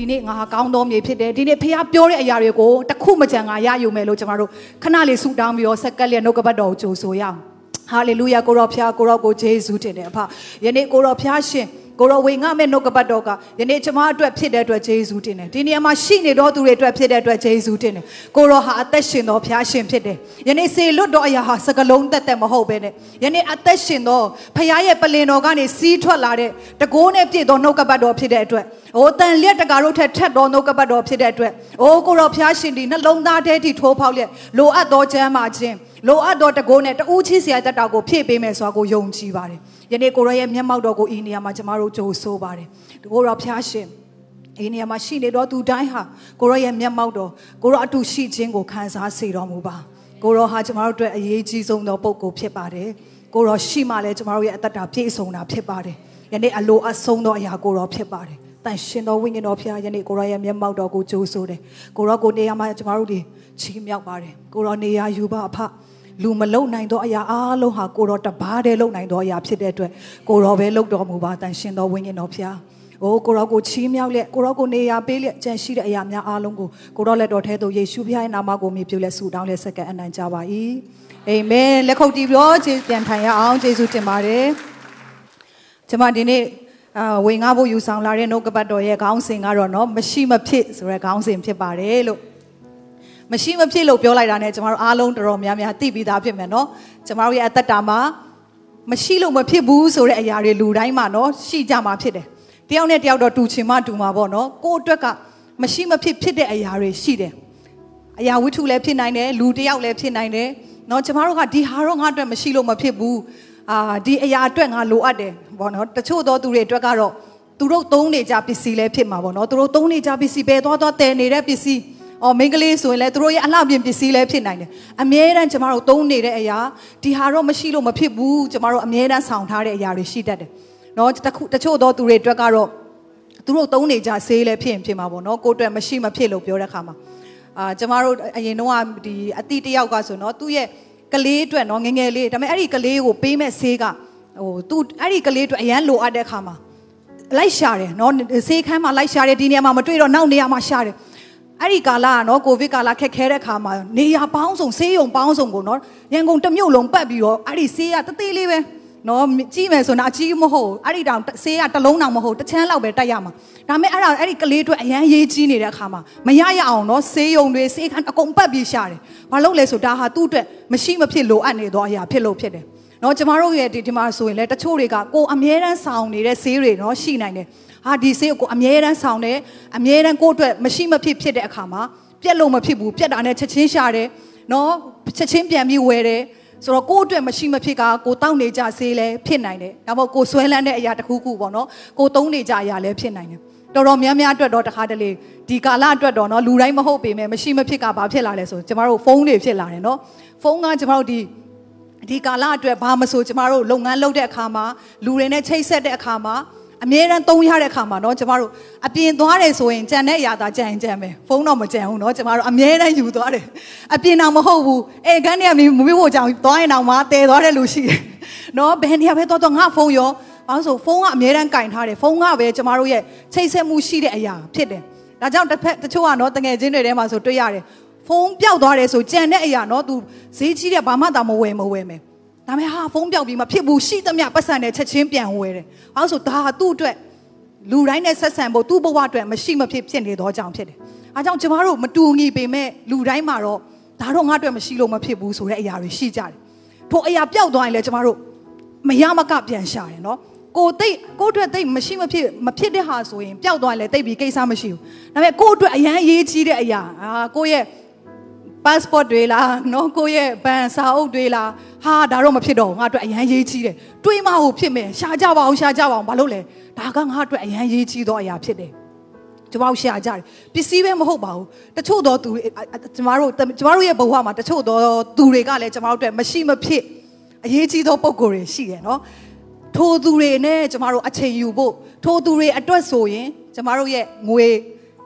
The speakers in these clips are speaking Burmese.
ဒီနေ့ငါကောင်းသောမြေဖြစ်တယ်ဒီနေ့ဖခင်ပြောတဲ့အရာတွေကိုတစ်ခုမကြံငါရယူမယ်လို့ကျမတို့ခဏလေးဆူတောင်းပြီးတော့ဆက်ကက်လျက်နှုတ်ကပတ်တော်ကိုကြိုဆိုရအောင်ဟာလေလုယာကိုရောဖခင်ကိုရောကိုဂျေဇုတင်တယ်အဖယနေ့ကိုရောဖခင်ရှင် ကိုရောဝေငါမဲ့နှုတ်ကပတ်တော်ကယနေ့ကျမအတွက်ဖြစ်တဲ့အတွက်ဂျေဇုတင်တယ်ဒီနေရာမှာရှိနေတော့သူတွေအတွက်ဖြစ်တဲ့အတွက်ဂျေဇုတင်တယ်ကိုရောဟာအသက်ရှင်တော်ဖခင်ရှင်ဖြစ်တယ်ယနေ့စေလွတ်တော်အရာဟာစကလုံးတက်တက်မဟုတ်ပဲနဲ့ယနေ့အသက်ရှင်တော်ဖခင်ရဲ့ပလင်တော်ကနေစီးထွက်လာတဲ့တကိုးနဲ့ပြည့်တော်နှုတ်ကပတ်တော်ဖြစ်တဲ့အတွက်အိုတန်လက်တကာတို့ထက်ထက်တော်နှုတ်ကပတ်တော်ဖြစ်တဲ့အတွက်အိုကိုရောဖခင်ရှင်ဒီနှလုံးသားထဲထိထိုးဖောက်လျက်လိုအပ်တော်ချမ်းပါခြင်းလိုအပ်တော်တကိုးနဲ့တူးချီစရာတက်တာကိုဖြည့်ပေးမယ်ဆိုတာကိုယုံကြည်ပါတယ်ယနေ့ကိုရောရဲ့မျက်မှောက်တော်ကိုဤနေရာမှာကျမတို့ကြိုဆိုပါတယ်ကိုရောဖျားရှင်ဒီနေရာမှာရှိနေတော့သူတိုင်းဟာကိုရောရဲ့မျက်မှောက်တော်ကိုရောအတူရှိခြင်းကိုခံစားစေတော်မူပါကိုရောဟာကျမတို့အတွက်အရေးကြီးဆုံးသောပုဂ္ဂိုလ်ဖြစ်ပါတယ်ကိုရောရှိမှလည်းကျမတို့ရဲ့အသက်တာပြည့်စုံတာဖြစ်ပါတယ်ယနေ့အလိုအဆုံးသောအရာကိုရောဖြစ်ပါတယ်တန်ရှင်တော်ဝိညာဉ်တော်ဖျားယနေ့ကိုရောရဲ့မျက်မှောက်တော်ကိုကြိုးဆိုတယ်ကိုရောကိုနေရာမှာကျမတို့ဒီချီးမြှောက်ပါတယ်ကိုရောနေရာယူပါအဖ လူမလုံနိုင်သောအရာအားလုံးဟာကိုတော်တပါးတည်းလုံနိုင်သောအရာဖြစ်တဲ့အတွက်ကိုတော်ပဲလုံတော်မူပါတန်ရှင်တော်ဝိညာဉ်တော်ဖျား။အိုးကိုရောကိုချီးမြှောက်လက်ကိုရောကိုနေရာပေးလက်ကြံရှိတဲ့အရာများအားလုံးကိုကိုတော်လက်တော်ထဲသို့ယေရှုဖျားရဲ့နာမကိုမြည်ပြုလက်ဆုတောင်းလက်ဆက်ကအနံ့ကြပါ၏။အာမင်လက်ခုပ်တီးပြီးတော့ခြေပြန်ထိုင်ရအောင်ယေရှုတင်ပါတယ်။ကျွန်မဒီနေ့အာဝေငါဖို့ယူဆောင်လာတဲ့နှုတ်ကပတ်တော်ရဲ့ခေါင်းစဉ်ကတော့เนาะမရှိမဖြစ်ဆိုတဲ့ခေါင်းစဉ်ဖြစ်ပါတယ်လို့ မရှိမဖြစ်လို့ပြောလိုက်တာ ਨੇ ကျမတို့အားလုံးတော်တော်များများသိပြီးသားဖြစ်မယ်နော်ကျမတို့ရဲ့အသက်တာမှာမရှိလို့မဖြစ်ဘူးဆိုတဲ့အရာတွေလူတိုင်းမှာနော်ရှိကြမှာဖြစ်တယ်တယောက်နဲ့တယောက်တော့တူချင်မှတူမှာပေါ့နော်ကိုယ့်အတွက်ကမရှိမဖြစ်ဖြစ်တဲ့အရာတွေရှိတယ်အရာဝတ္ထုလည်းဖြစ်နိုင်တယ်လူတယောက်လည်းဖြစ်နိုင်တယ်နော်ကျမတို့ကဒီဟာတော့ငါအတွက်မရှိလို့မဖြစ်ဘူးအာဒီအရာအတွက်ငါလိုအပ်တယ်ပေါ့နော်တချို့သောသူတွေအတွက်ကတော့သူတို့သုံးနေကြပစ္စည်းလည်းဖြစ်မှာပေါ့နော်သူတို့သုံးနေကြပစ္စည်းပဲသွားသွားတည်နေတဲ့ပစ္စည်း အော်မိန်းကလေးဆိုရင်လည်းသူတို့ရဲ့အလှပြင်ပစ္စည်းလည်းဖြစ်နိုင်တယ်အမြဲတမ်းကျမတို့သုံးနေတဲ့အရာဒီဟာတော့မရှိလို့မဖြစ်ဘူးကျမတို့အမြဲတမ်းဆောင်ထားတဲ့အရာတွေရှိတတ်တယ်နော်တခုတချို့သောသူတွေအတွက်ကတော့သူတို့သုံးနေကြဆေးလည်းဖြစ်ရင်ဖြစ်မှာပေါ့နော်ကိုယ့်အတွက်မရှိမဖြစ်လို့ပြောတဲ့ခါမှာအာကျမတို့အရင်တော့ဒီအတိတယောက်ကဆိုနော်သူ့ရဲ့ကလေးအတွက်နော်ငငယ်လေးဒါပေမဲ့အဲ့ဒီကလေးကိုပေးမဲ့ဆေးကဟိုသူအဲ့ဒီကလေးအတွက်အရန်လိုအပ်တဲ့ခါမှာလိုက်ရှာတယ်နော်ဆေးခန်းမှာလိုက်ရှာတယ်ဒီနေရာမှာမတွေ့တော့နောက်နေရာမှာရှာတယ် အဲ့ဒီကာလကနော်ကိုဗစ်ကာလခက်ခဲတဲ့ခါမှာနေရပေါင်းစုံဆေးရုံပေါင်းစုံကိုနော်ရန်ကုန်တစ်မြို့လုံးပတ်ပြီးတော့အဲ့ဒီဆေးကတသေးလေးပဲနော်ကြီးမယ်ဆိုတော့အကြီးမဟုတ်အဲ့ဒီတောင်ဆေးကတစ်လုံးတောင်မဟုတ်တစ်ချမ်းလောက်ပဲတက်ရမှာဒါပေမဲ့အဲ့ဒါအဲ့ဒီကလေးအတွက်အရန်ရေးကြီးနေတဲ့အခါမှာမရရအောင်နော်ဆေးရုံတွေဆေးခန်းအကုန်ပတ်ပြီးရှာတယ်ဘာလို့လဲဆိုဒါဟာသူ့အတွက်မရှိမဖြစ်လိုအပ်နေသောအရာဖြစ်လို့ဖြစ်တယ်နော်ကျမတို့ရဲ့ဒီဒီမှာဆိုရင်လည်းတချို့တွေကကိုအမြဲတမ်းဆောင်နေတဲ့ဆေးတွေနော်ရှိနိုင်တယ် ဟာဒီဆေးကိုအမြဲတမ်းဆောင်တယ်အမြဲတမ်းကိုယ့်အတွက်မရှိမဖြစ်ဖြစ်တဲ့အခါမှာပြက်လို့မဖြစ်ဘူးပြက်တာနဲ့ချက်ချင်းရှာတယ်နော်ချက်ချင်းပြန်ပြီးဝယ်တယ်ဆိုတော့ကိုယ့်အတွက်မရှိမဖြစ်ကကိုတောက်နေကြဆေးလဲဖြစ်နိုင်တယ်ဒါမှမဟုတ်ကိုဆွဲလန်းတဲ့အရာတစ်ခုခုပေါ့နော်ကိုသုံးနေကြအရာလဲဖြစ်နိုင်တယ်တော်တော်များများအတွက်တော့တခါတလေဒီကာလအတွက်တော့နော်လူတိုင်းမဟုတ်ပေမဲ့မရှိမဖြစ်ကဘာဖြစ်လာလဲဆိုကျမတို့ဖုန်းတွေဖြစ်လာတယ်နော်ဖုန်းကကျမတို့ဒီဒီကာလအတွက်ဘာမဆိုကျမတို့လုပ်ငန်းလုပ်တဲ့အခါမှာလူတွေနဲ့ချိတ်ဆက်တဲ့အခါမှာ အမြဲတမ်းသုံးရတဲ့အခါမှာเนาะကျမတို့အပြင်သွားတယ်ဆိုရင်ကြံတဲ့အရာသာကြံရင်ကြံမယ်ဖုန်းတော့မကြံဘူးเนาะကျမတို့အမြဲတမ်းယူသွားတယ်အပြင်တော့မဟုတ်ဘူးအဲခန်းထဲကမမေ့ဖို့ကြောင်သွားရင်တော့မှတည်သွားတဲ့လူရှိတယ်เนาะဘယ်နေရာပဲသွားတော့ငါဖုန်းရောဘာလို့ဆိုဖုန်းကအမြဲတမ်းကင်ထားတယ်ဖုန်းကပဲကျမတို့ရဲ့ချိတ်ဆက်မှုရှိတဲ့အရာဖြစ်တယ်ဒါကြောင့်တစ်ဖက်တချို့ကเนาะတငယ်ချင်းတွေထဲမှာဆိုတွေ့ရတယ်ဖုန်းပျောက်သွားတယ်ဆိုကြံတဲ့အရာเนาะ तू ဈေးကြီးတဲ့ဘာမှတောင်မဝယ်မဝယ်မယ် ဒါပေမဲ့ဟာဖုန်းပြောက်ပြီးမှဖြစ်ဘူးရှိသမျှပတ်စံနဲ့ချက်ချင်းပြန်ဝယ်တယ်။ဘာလို့ဆိုဒါဟာသူ့အတွက်လူတိုင်းနဲ့ဆက်ဆံဖို့သူ့ဘဝအတွက်မရှိမဖြစ်ဖြစ်နေသောကြောင့်ဖြစ်တယ်။အားကြောင့်ကျမတို့မတူညီပေမဲ့လူတိုင်းမှာတော့ဒါတော့ငါအတွက်မရှိလို့မဖြစ်ဘူးဆိုတဲ့အရာတွေရှိကြတယ်။ထိုအရာပျောက်သွားရင်လည်းကျမတို့မရမကပြန်ရှာတယ်နော်။ကိုတိတ်ကိုအတွက်တိတ်မရှိမဖြစ်မဖြစ်တဲ့ဟာဆိုရင်ပျောက်သွားရင်လည်းတိတ်ပြီးကိစ္စမရှိဘူး။ဒါပေမဲ့ကိုအတွက်အရန်အရေးကြီးတဲ့အရာအာကိုရဲ့ passport တွေလားနော်ကိုရဲ့ဘန်စာအုပ်တွေလားဟာဒါတော့မဖြစ်တော့ငါအတွက်အရန်ရေးကြီးတယ်တွေးမဟုတ်ဖြစ်မယ်ရှာကြပါအောင်ရှာကြပါအောင်ဘာလို့လဲဒါကငါအတွက်အရန်ရေးကြီးသောအရာဖြစ်တယ်ကျမတို့ရှာကြတယ်ပစ္စည်းပဲမဟုတ်ပါဘူးတချို့သောသူကျမတို့ကျမတို့ရဲ့ဘဝမှာတချို့သောသူတွေကလည်းကျမတို့အတွက်မရှိမဖြစ်အရေးကြီးသောပုံကိုယ်တွေရှိတယ်နော်ထိုသူတွေနဲ့ကျမတို့အချိန်ယူဖို့ထိုသူတွေအတွက်ဆိုရင်ကျမတို့ရဲ့ငွေ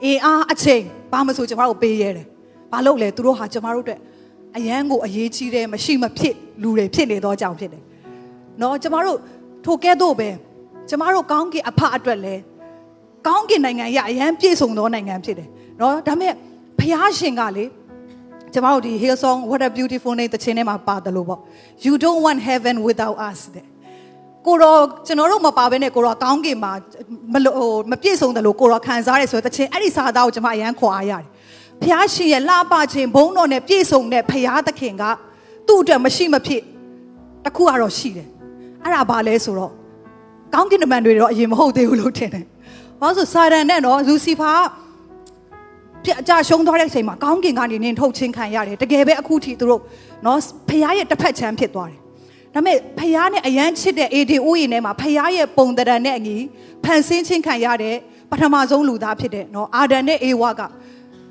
အင်အားအချိန်ဘာမှမဆိုကျမတို့ပေးရတယ် ဘာလို့လဲသူတို့ဟာကျမတို့အတွက်အရန်ကိုအရေးကြီးတဲ့မရှိမဖြစ်လူတွေဖြစ်နေတော့ကြောင်ဖြစ်တယ်။နော်ကျမတို့ထိုကဲ့သို့ပဲကျမတို့ကောင်းကင်အဖအတွက်လဲကောင်းကင်နိုင်ငံရအရန်ပြည့်စုံသောနိုင်ငံဖြစ်တယ်နော်ဒါပေမဲ့ဖျားရှင်ကလေကျမတို့ဒီ Hillsong what a beautiful name တခြင်းထဲမှာပါတယ်လို့ပေါ့ you don't want heaven without us တဲ့ကိုတော့ကျွန်တော်တို့မပါဘဲနဲ့ကိုတော့ကောင်းကင်မှာမလို့ဟိုမပြည့်စုံတယ်လို့ကိုတော့ခံစားရဲဆိုတဲ့တခြင်းအဲ့ဒီစာသားကိုကျွန်မအရန်ခွာရတယ် ဖျားရှင်ရဲ့လှပခြင်းဘုန်းတော်နဲ့ပြည့်စုံတဲ့ဖျားသခင်ကသူ့အတွက်မရှိမဖြစ်တခုကတော့ရှိတယ်အဲ့ဒါဘာလဲဆိုတော့ကောင်းကင်တမန်တွေတော့အရင်မဟုတ်သေးဘူးလို့ထင်တယ်။ဘာလို့ဆိုစာရန်နဲ့တော့လူစီဖာပြအကြရှုံးသွားတဲ့အချိန်မှာကောင်းကင်ကနေနင်ထုတ်ချင်းခံရတယ်တကယ်ပဲအခုထိသူတို့နော်ဖះရဲ့တစ်ဖက်ချမ်းဖြစ်သွားတယ်ဒါပေမဲ့ဖះနဲ့အရန်ချစ်တဲ့အေဒီအိုးရင်ထဲမှာဖះရဲ့ပုံတရံနဲ့အညီဖန်ဆင်းချင်းခံရတဲ့ပထမဆုံးလူသားဖြစ်တဲ့နော်အာဒန်နဲ့အေဝါက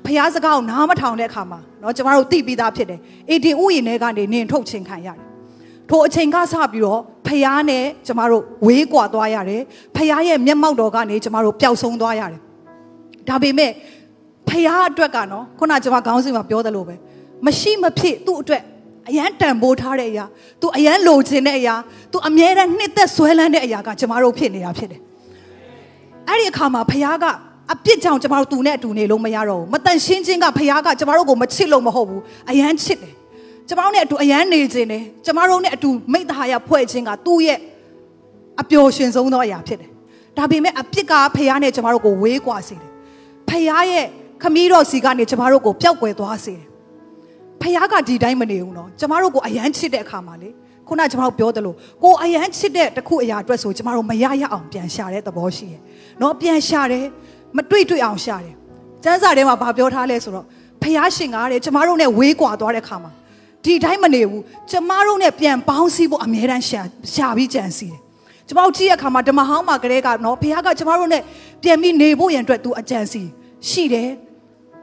ဖះစကားကိုနားမထောင်တဲ့အခါမှာနော်ကျမတို့သိပြီးသားဖြစ်တယ်အေဒီအိုးရင်ထဲကနေနင်ထုတ်ချင်းခံရတယ်ထိုအချိန်ကစပြီးတော့ဖះနဲ့ကျမတို့ဝေးကွာသွားရတယ်ဖះရဲ့မျက်မှောက်တော်ကနေကျမတို့ပျောက်ဆုံးသွားရတယ်ဒါပေမဲ့ဖះအတွက်ကနော်ခုနကကျွန်မခေါင်းစဉ်မှာပြောသလိုပဲမရှိမဖြစ်သူ့အတွက်အရန်တန်ဖိုးထားတဲ့အရာသူအရန်လိုချင်တဲ့အရာသူအမြဲတမ်းနှစ်သက်ဆွဲလန်းတဲ့အရာကကျွန်မတို့ဖြစ်နေတာဖြစ်တယ်အဲ့ဒီအခါမှာဖះက အပြစ်ကြောင့်ကျွန်တော်တို့သူနဲ့အတူနေလို့မရတော့ဘူးမတန်ရှင်းခြင်းကဖះကကျွန်တော်တို့ကိုမချစ်လို့မဟုတ်ဘူးအရန်ချစ်တယ်ကျွန်တော်တို့နဲ့အတူအရန်နေခြင်းတယ်ကျွန်တော်တို့နဲ့အတူမိတ္တဟာရဖွဲ့ခြင်းကသူ့ရဲ့အပျော်ရွှင်ဆုံးသောအရာဖြစ်တယ်ဒါပေမဲ့အပြစ်ကဖះနဲ့ကျွန်တော်တို့ကိုဝေးကွာစေတယ်ဖះရဲ့ခမီးတော်စီကနေကျမတို့ကိုပျောက်ကွယ်သွားစေတယ်။ဖခင်ကဒီတိုင်းမနေဘူးနော်။ကျမတို့ကိုအယမ်းချစ်တဲ့အခါမှာလေခုနကျမတို့ပြောသလိုကိုအယမ်းချစ်တဲ့တခုအရာအတွက်ဆိုကျမတို့မရရအောင်ပြန်ရှာတဲ့သဘောရှိတယ်။နော်ပြန်ရှာတယ် မတွေ့တွေ့အောင်ရှာတယ်။ကျမ်းစာထဲမှာဗာပြောထားလဲဆိုတော့ဖခင်ရှင်ကားတဲ့ကျမတို့နဲ့ဝေးကွာသွားတဲ့အခါမှာဒီတိုင်းမနေဘူးကျမတို့နဲ့ပြန်ပေါင်းစည်းဖို့အမြဲတမ်းရှာရှာပြီးကြံစီတယ်။ကျမတို့ကြည့်ရခါမှာဓမ္မဟောင်းမှာကလေးကနော်ဖခင်ကကျမတို့နဲ့ပြန်ပြီးနေဖို့ရန်အတွက်သူအကြံစီရှိတယ်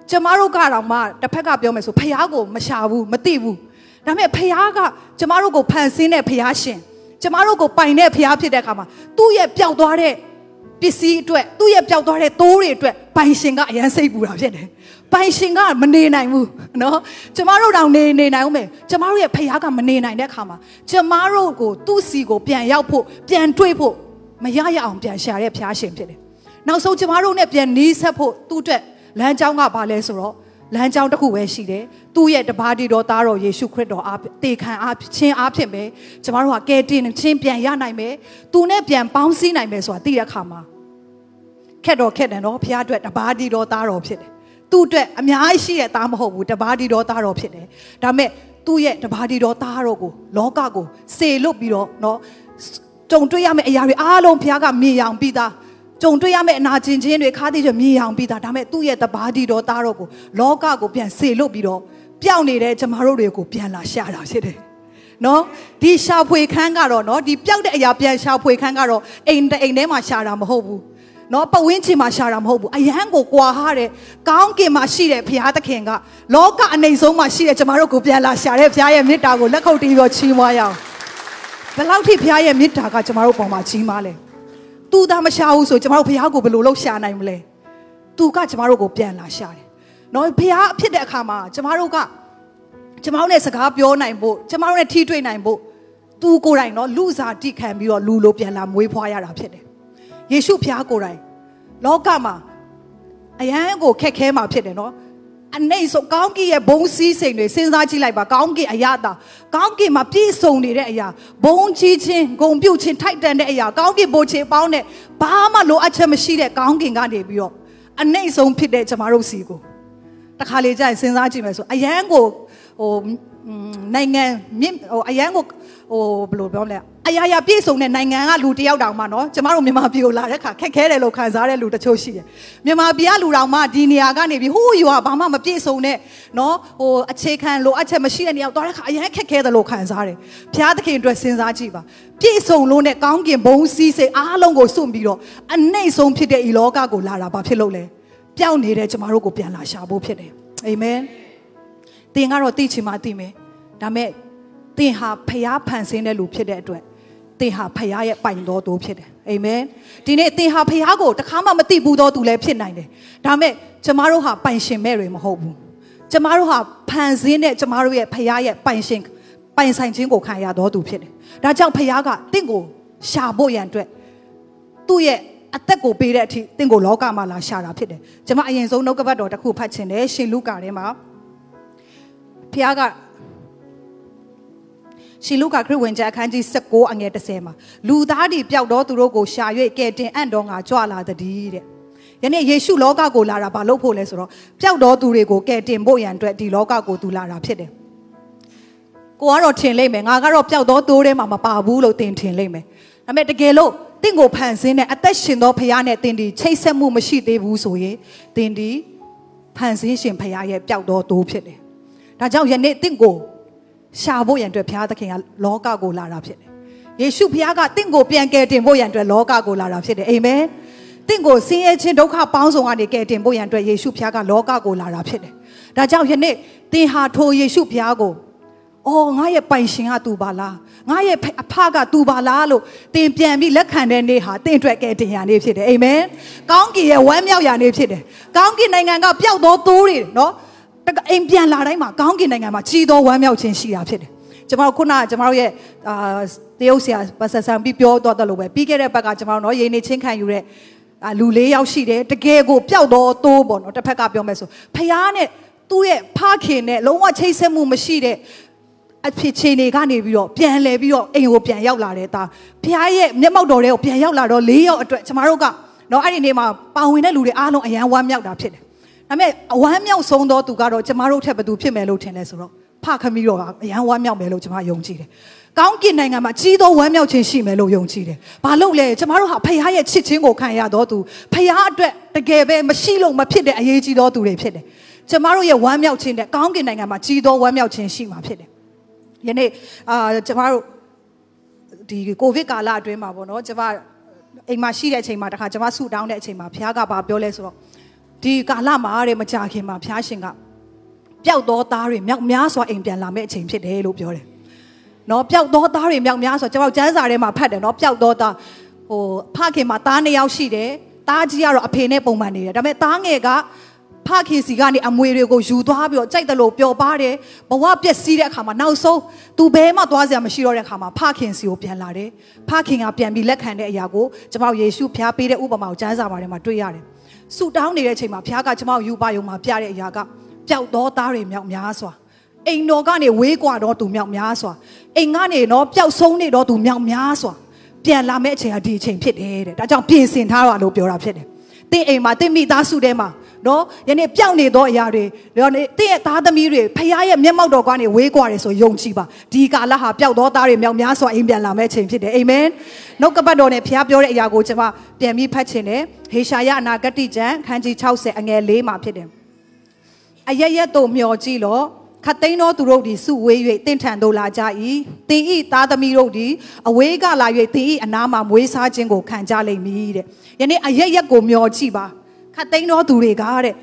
ကျမတို့ကတော့မှတစ်ဖက်ကပြောမယ်ဆိုဖះကိုမရှာဘူးမသိဘူးဒါပေမဲ့ဖះကကျမတို့ကိုဖန်ဆင်းတဲ့ဖះရှင်ကျမတို့ကိုပိုင်တဲ့ဖះဖြစ်တဲ့အခါမှာသူ့ရဲ့ပျောက်သွားတဲ့ ပစ္စည်းအတွက်သူ့ရဲ့ပျောက်သွားတဲ့တိုးတွေအတွက်ပိုင်ရှင်ကအရန်စိတ်ပူတာဖြစ်တယ်။ပိုင်ရှင်ကမနေနိုင်ဘူးနော်။ကျမတို့တောင်နေနေနိုင်ဦးမယ်။ကျမတို့ရဲ့ဖခင်ကမနေနိုင်တဲ့အခါမှာကျမတို့ကိုသူ့စီကိုပြန်ရောက်ဖို့ပြန်တွေ့ဖို့မရရအောင်ပြန်ရှာတဲ့ဖခင်ရှင်ဖြစ်တယ်။နောက်ဆုံးကျမတို့နဲ့ပြန်နီးဆက်ဖို့သူ့အတွက်လမ်းကြောင်းကဘာလဲဆိုတော့လမ်းကြောင်းတစ်ခုပဲရှိတယ်။သူ့ရဲ့တပါးတီတော်သားတော်ယေရှုခရစ်တော်အားတေခံအားချင်းအားဖြင့်ပဲကျမတို့ဟာကယ်တင်ချင်းပြန်ရနိုင်မယ်။သူနဲ့ပြန်ပေါင်းစည်းနိုင်မယ်ဆိုတာသိတဲ့အခါမှာ ခက်တော့ခက်တယ်နော်ဖခင်အတွက်တပါးတီတော်သားတော်ဖြစ်တယ်သူ့အတွက်အများကြီးရှိတဲ့သားမဟုတ်ဘူးတပါးတီတော်သားတော်ဖြစ်တယ်ဒါပေမဲ့သူ့ရဲ့တပါးတီတော်သားတော်ကိုလောကကိုစေလွတ်ပြီးတော့နော်ကြုံတွေ့ရမယ့်အရာတွေအားလုံးဖခင်ကမြင်အောင်ပြီးသားကြုံတွေ့ရမယ့်အနာကျင်ခြင်းတွေခါးသေးချမြေအောင်ပြီးသားဒါမဲ့သူ့ရဲ့တပါးဒီတော်သားတော်ကိုလောကကိုပြန်ဆေလွတ်ပြီးတော့ပျောက်နေတဲ့ကျမတို့တွေကိုပြန်လာရှာတာဖြစ်တယ်နော်ဒီရှာဖွေခန်းကတော့နော်ဒီပျောက်တဲ့အရာပြန်ရှာဖွေခန်းကတော့အိမ်အိမ်ထဲမှာရှာတာမဟုတ်ဘူး နော်ပဝင်းချင်မှာရှာတာမဟုတ်ဘူးအရန်ကိုကွာဟာတဲ့ကောင်းကင်မှာရှိတဲ့ဘုရားသခင်ကလောကအနေဆုံးမှာရှိတဲ့ကျမတို့ကိုပြန်လာရှာတဲ့ဘုရားရဲ့မေတ္တာကိုလက်ခုပ်တီးပြီးချီးမွမ်းရအောင်ဘယ်လောက်ထိဘုရားရဲ့မေတ္တာကကျမတို့ပေါ်မှာကြီးမားလဲသူသာမရှာဘူးဆိုကျမတို့ဘုရားကိုဘယ်လိုလုပ်ရှာနိုင်မလဲသူကကျမတို့ကိုပြန်လာရှာတယ်နော်ဘုရားဖြစ်တဲ့အခါမှာကျမတို့ကကျမတို့နဲ့စကားပြောနိုင်ဖို့ကျမတို့နဲ့ထိတွေ့နိုင်ဖို့သူကိုယ်တိုင်နော်လူစားတိခံပြီးတော့လူလိုပြန်လာမွေးဖွားရတာဖြစ်တယ် ယေရှုဖျားကိုယ်တိုင်လောကမှာအရန်ကိုခက်ခဲမှာဖြစ်တယ်နော်အနေဆိုကောင်းကင်ရဲ့ဘုံစည်းစိမ်တွေစဉ်းစားကြည့်လိုက်ပါကောင်းကင်အရာတာကောင်းကင်မှာပြည့်စုံနေတဲ့အရာဘုံကြီးချင်းဂုံပြုတ်ချင်းထိုက်တန်တဲ့အရာကောင်းကင်ဘိုးချေပေါင်းတဲ့ဘာမှလိုအပ်ချက်မရှိတဲ့ကောင်းကင်ကနေပြီးတော့အနေဆုံးဖြစ်တဲ့ကျမတို့စီကိုတခါလေကြာရင်စဉ်းစားကြည့်မယ်ဆိုအရန်ကိုဟိုနိုင်ငံမြင့်ဟိုအရန်ကို ဟိုဘယ်လိုပြောမလဲအရာရာပြည့်စုံတဲ့နိုင်ငံကလူတယောက်တောင်မှနော်ကျမတို့မြန်မာပြည်ကိုလာတဲ့ခါခက်ခဲတယ်လို့ခံစားတဲ့လူတချို့ရှိတယ်မြန်မာပြည်ကလူတောင်မှဒီနေရာကနေပြီးဟိုးယူကဘာမှမပြည့်စုံတဲ့နော်ဟိုအခြေခံလိုအပ်ချက်မရှိတဲ့နေရာသွားတဲ့ခါအရင်ခက်ခဲတယ်လို့ခံစားတယ်ဘုရားသခင်အတွက်စဉ်းစားကြည့်ပါပြည့်စုံလို့နဲ့ကောင်းကင်ဘုံစည်းစိမ်အားလုံးကိုစွန့်ပြီးတော့အနှိမ့်ဆုံးဖြစ်တဲ့ဤလောကကိုလာတာဘာဖြစ်လို့လဲပျောက်နေတဲ့ကျမတို့ကိုပြန်လာရှာဖို့ဖြစ်တယ်အာမင်သင်ကတော့သိချင်မှသိမယ်ဒါမဲ့ သင်ဟာဖျားဖန်ဆင်းတဲ့လူဖြစ်တဲ့အတွက်သင်ဟာဖျားရဲ့ပိုင်တော်သူဖြစ်တယ်အာမင်ဒီနေ့သင်ဟာဖျားကိုတခါမှမသိဘူးသောသူလည်းဖြစ်နိုင်တယ်ဒါမဲ့ကျမတို့ဟာပိုင်ရှင်မဲ့တွေမဟုတ်ဘူးကျမတို့ဟာဖန်ဆင်းတဲ့ကျမတို့ရဲ့ဖျားရဲ့ပိုင်ရှင်ပိုင်ဆိုင်ခြင်းကိုခံရတော်သူဖြစ်တယ်ဒါကြောင့်ဖျားကတင့်ကိုရှာဖို့ရန်အတွက်သူ့ရဲ့အသက်ကိုပေးတဲ့အထိတင့်ကိုလောကမှာလာရှာတာဖြစ်တယ်ကျွန်မအရင်ဆုံးနှုတ်ကပတ်တော်တစ်ခုဖတ်ချင်တယ်ရှင်လူကာထဲမှာဖခင်က ရှင်လုကာခရစ်ဝင်ကျမ်းအခန်းကြီး16အငယ်30မှာလူသားတွေပျောက်တော့သူတို့ကိုရှာ၍ကဲတင်အံ့တော်ငါကြွလာသည်တဲ့ယနေ့ယေရှုလောကကိုလာတာဘာလို့ဖို့လဲဆိုတော့ပျောက်တော့သူတွေကိုကဲတင်ဖို့ရန်အတွက်ဒီလောကကိုသူလာတာဖြစ်တယ်ကိုကတော့ထင်လိမ့်မယ်ငါကတော့ပျောက်တော့သိုးထဲမှာမပါဘူးလို့တင်ထင်လိမ့်မယ်ဒါပေမဲ့တကယ်လို့တင့်ကိုဖန်ဆင်းတဲ့အသက်ရှင်သောဖခင်နဲ့တင်ဒီချိတ်ဆက်မှုမရှိသေးဘူးဆိုရင်တင်ဒီဖန်ဆင်းရှင်ဖခင်ရဲ့ပျောက်တော့သိုးဖြစ်တယ်ဒါကြောင့်ယနေ့တင့်ကို ရှာဖို့ရန်အတွက်ဘုရားသခင်ကလောကကိုလာတာဖြစ်တယ်။ယေရှုဘုရားကတင့်ကိုပြန်ကယ်တင်ဖို့ရန်အတွက်လောကကိုလာတာဖြစ်တယ်။အာမင်။တင့်ကိုဆင်းရဲခြင်းဒုက္ခပေါင်းစုံကနေကယ်တင်ဖို့ရန်အတွက်ယေရှုဘုရားကလောကကိုလာတာဖြစ်တယ်။ဒါကြောင့်ယနေ့သင်ဟာထိုယေရှုဘုရားကိုအော်ငါရဲ့ပိုင်ရှင်ကသူပါလားငါရဲ့အဖကသူပါလားလို့သင်ပြန်ပြီးလက်ခံတဲ့နေ့ဟာသင်အတွက်ကယ်တင်ရနေ့ဖြစ်တယ်အာမင်။ကောင်းကင်ရဲ့ဝမ်းမြောက်ရနေ့ဖြစ်တယ်။ကောင်းကင်နိုင်ငံကပျောက်သောသိုးတွေနော် အိမ်ပြန်လာတိုင်းမှာကောင်းကင်နိုင်ငံမှာကြီးသောဝမ်းမြောက်ခြင်းရှိတာဖြစ်တယ်ကျမတို့ခုနကကျမတို့ရဲ့အာတရုတ်ဆရာပါဆဆန်ပြီးပြောတော့တယ်လို့ပဲပြီးခဲ့တဲ့ဘက်ကကျမတို့နော်ရေနေချင်းခံယူတဲ့အာလူလေးယောက်ရှိတယ်တကယ်ကိုပျောက်တော့သိုးပေါ့နော်တစ်ဖက်ကပြောမယ်ဆိုဖះနဲ့သူ့ရဲ့ဖခင်နဲ့လုံးဝချိတ်ဆက်မှုမရှိတဲ့အဖြစ်ချင်းတွေကနေပြီးတော့ပြန်လဲပြီးတော့အိမ်ကိုပြန်ရောက်လာတဲ့သားဖះရဲ့မျက်မှောက်တော်တွေကိုပြန်ရောက်လာတော့၄ယောက်အတွက်ကျမတို့ကနော်အဲ့ဒီနေ့မှာပါဝင်တဲ့လူတွေအားလုံးအယံဝမ်းမြောက်တာဖြစ်တယ် ဒါပေမဲ့အဝမ်းမြောက်ဆုံးသောသူကတော့ကျမတို့ထက်ဘသူဖြစ်မယ်လို့ထင်လဲဆိုတော့ဖခမီးတော့ကအရန်ဝမ်းမြောက်မယ်လို့ကျမယုံကြည်တယ်။ကောင်းကင်နိုင်ငံမှာကြီးသောဝမ်းမြောက်ခြင်းရှိမယ်လို့ယုံကြည်တယ်။ဘာလို့လဲကျမတို့ဟာဖခင်ရဲ့ချစ်ခြင်းကိုခံရတော့သူဖခင်အတွက်တကယ်ပဲမရှိလို့မဖြစ်တဲ့အရေးကြီးသောသူတွေဖြစ်တယ်။ကျမတို့ရဲ့ဝမ်းမြောက်ခြင်းတဲ့ကောင်းကင်နိုင်ငံမှာကြီးသောဝမ်းမြောက်ခြင်းရှိမှာဖြစ်တယ်။ယနေ့အာကျမတို့ဒီကိုဗစ်ကာလအတွင်းမှာပေါ့နော်ကျမအိမ်မှာရှိတဲ့အချိန်မှာတခါကျမဆူတောင်းတဲ့အချိန်မှာဘုရားကဘာပြောလဲဆိုတော့ ဒီကာလမှာတဲ့မကြခင်မှာဘုရားရှင်ကပျောက်သောသားတွေမြောက်များစွာအိမ်ပြန်လာမယ့်အချိန်ဖြစ်တယ်လို့ပြောတယ်။နော်ပျောက်သောသားတွေမြောက်များစွာကျွန်တော်ကျမ်းစာထဲမှာဖတ်တယ်နော်ပျောက်သောသားဟိုဖခင်မှာသားနှစ်ယောက်ရှိတယ်။သားကြီးကတော့အဖေနဲ့ပုံမှန်နေတယ်။ဒါပေမဲ့သားငယ်ကဖခင်စီကနေအမွေတွေကိုယူသွားပြီးတော့ကြိုက်တယ်လို့ပျော်ပါတယ်ဘဝပျက်စီးတဲ့အခါမှာနောက်ဆုံးသူဘဲမှသွားစရာမရှိတော့တဲ့အခါမှာဖခင်စီကိုပြန်လာတယ်ဖခင်ကပြန်ပြီးလက်ခံတဲ့အရာကိုကျွန်တော်ယေရှုဖျားပေးတဲ့ဥပမာကိုကျမ်းစာမှာထဲမှာတွေ့ရတယ် ဆူတောင်းနေတဲ့အချိန်မှာဘုရားကကျွန်မကိုယူပါယုံမှာပြတဲ့အရာကပျောက်သောသားတွေမြောက်များစွာအိမ်တော်ကနေဝေးကွာတော့သူမြောက်များစွာအိမ်ကနေတော့ပျောက်ဆုံးနေတော့သူမြောက်များစွာပြန်လာမယ့်အချိန်ဟာဒီအချိန်ဖြစ်တယ်တဲ့ဒါကြောင့်ပြင်ဆင်ထားတာလို့ပြောတာဖြစ်တယ်တင့်အိမ်မှာတင့်မိသားစုထဲမှာ နော်ယနေ့ပျောက်နေသောအရာတွေတော့တင့်ရဲ့သားသမီးတွေဖခင်ရဲ့မျက်မှောက်တော်ကနေဝေးကွာတယ်ဆိုယုံကြည်ပါဒီကာလဟာပျောက်သောသားတွေမြောက်များစွာအိမ်ပြန်လာမယ့်အချိန်ဖြစ်တယ်အာမင်နှုတ်ကပတ်တော်နဲ့ဖခင်ပြောတဲ့အရာကိုကျွန်မပြန်ပြီးဖတ်ချင်တယ်ဟေရှာယအနာဂတိကျမ်းခန်းကြီး60အငယ်၄မှာဖြစ်တယ်အရရက်တို့မျောကြည့်လို့ခတ်သိန်းသောသူတို့သည်စုဝေး၍တင့်ထန်တို့လာကြ၏တင်ဤသားသမီးတို့သည်အဝေးကလာ၍တင်ဤအနာမှာမွေးစားခြင်းကိုခံကြလိမ့်မည်တဲ့ယနေ့အရရက်ကိုမျောကြည့်ပါ ခတ်သိန်းသောသူတွေကတဲ့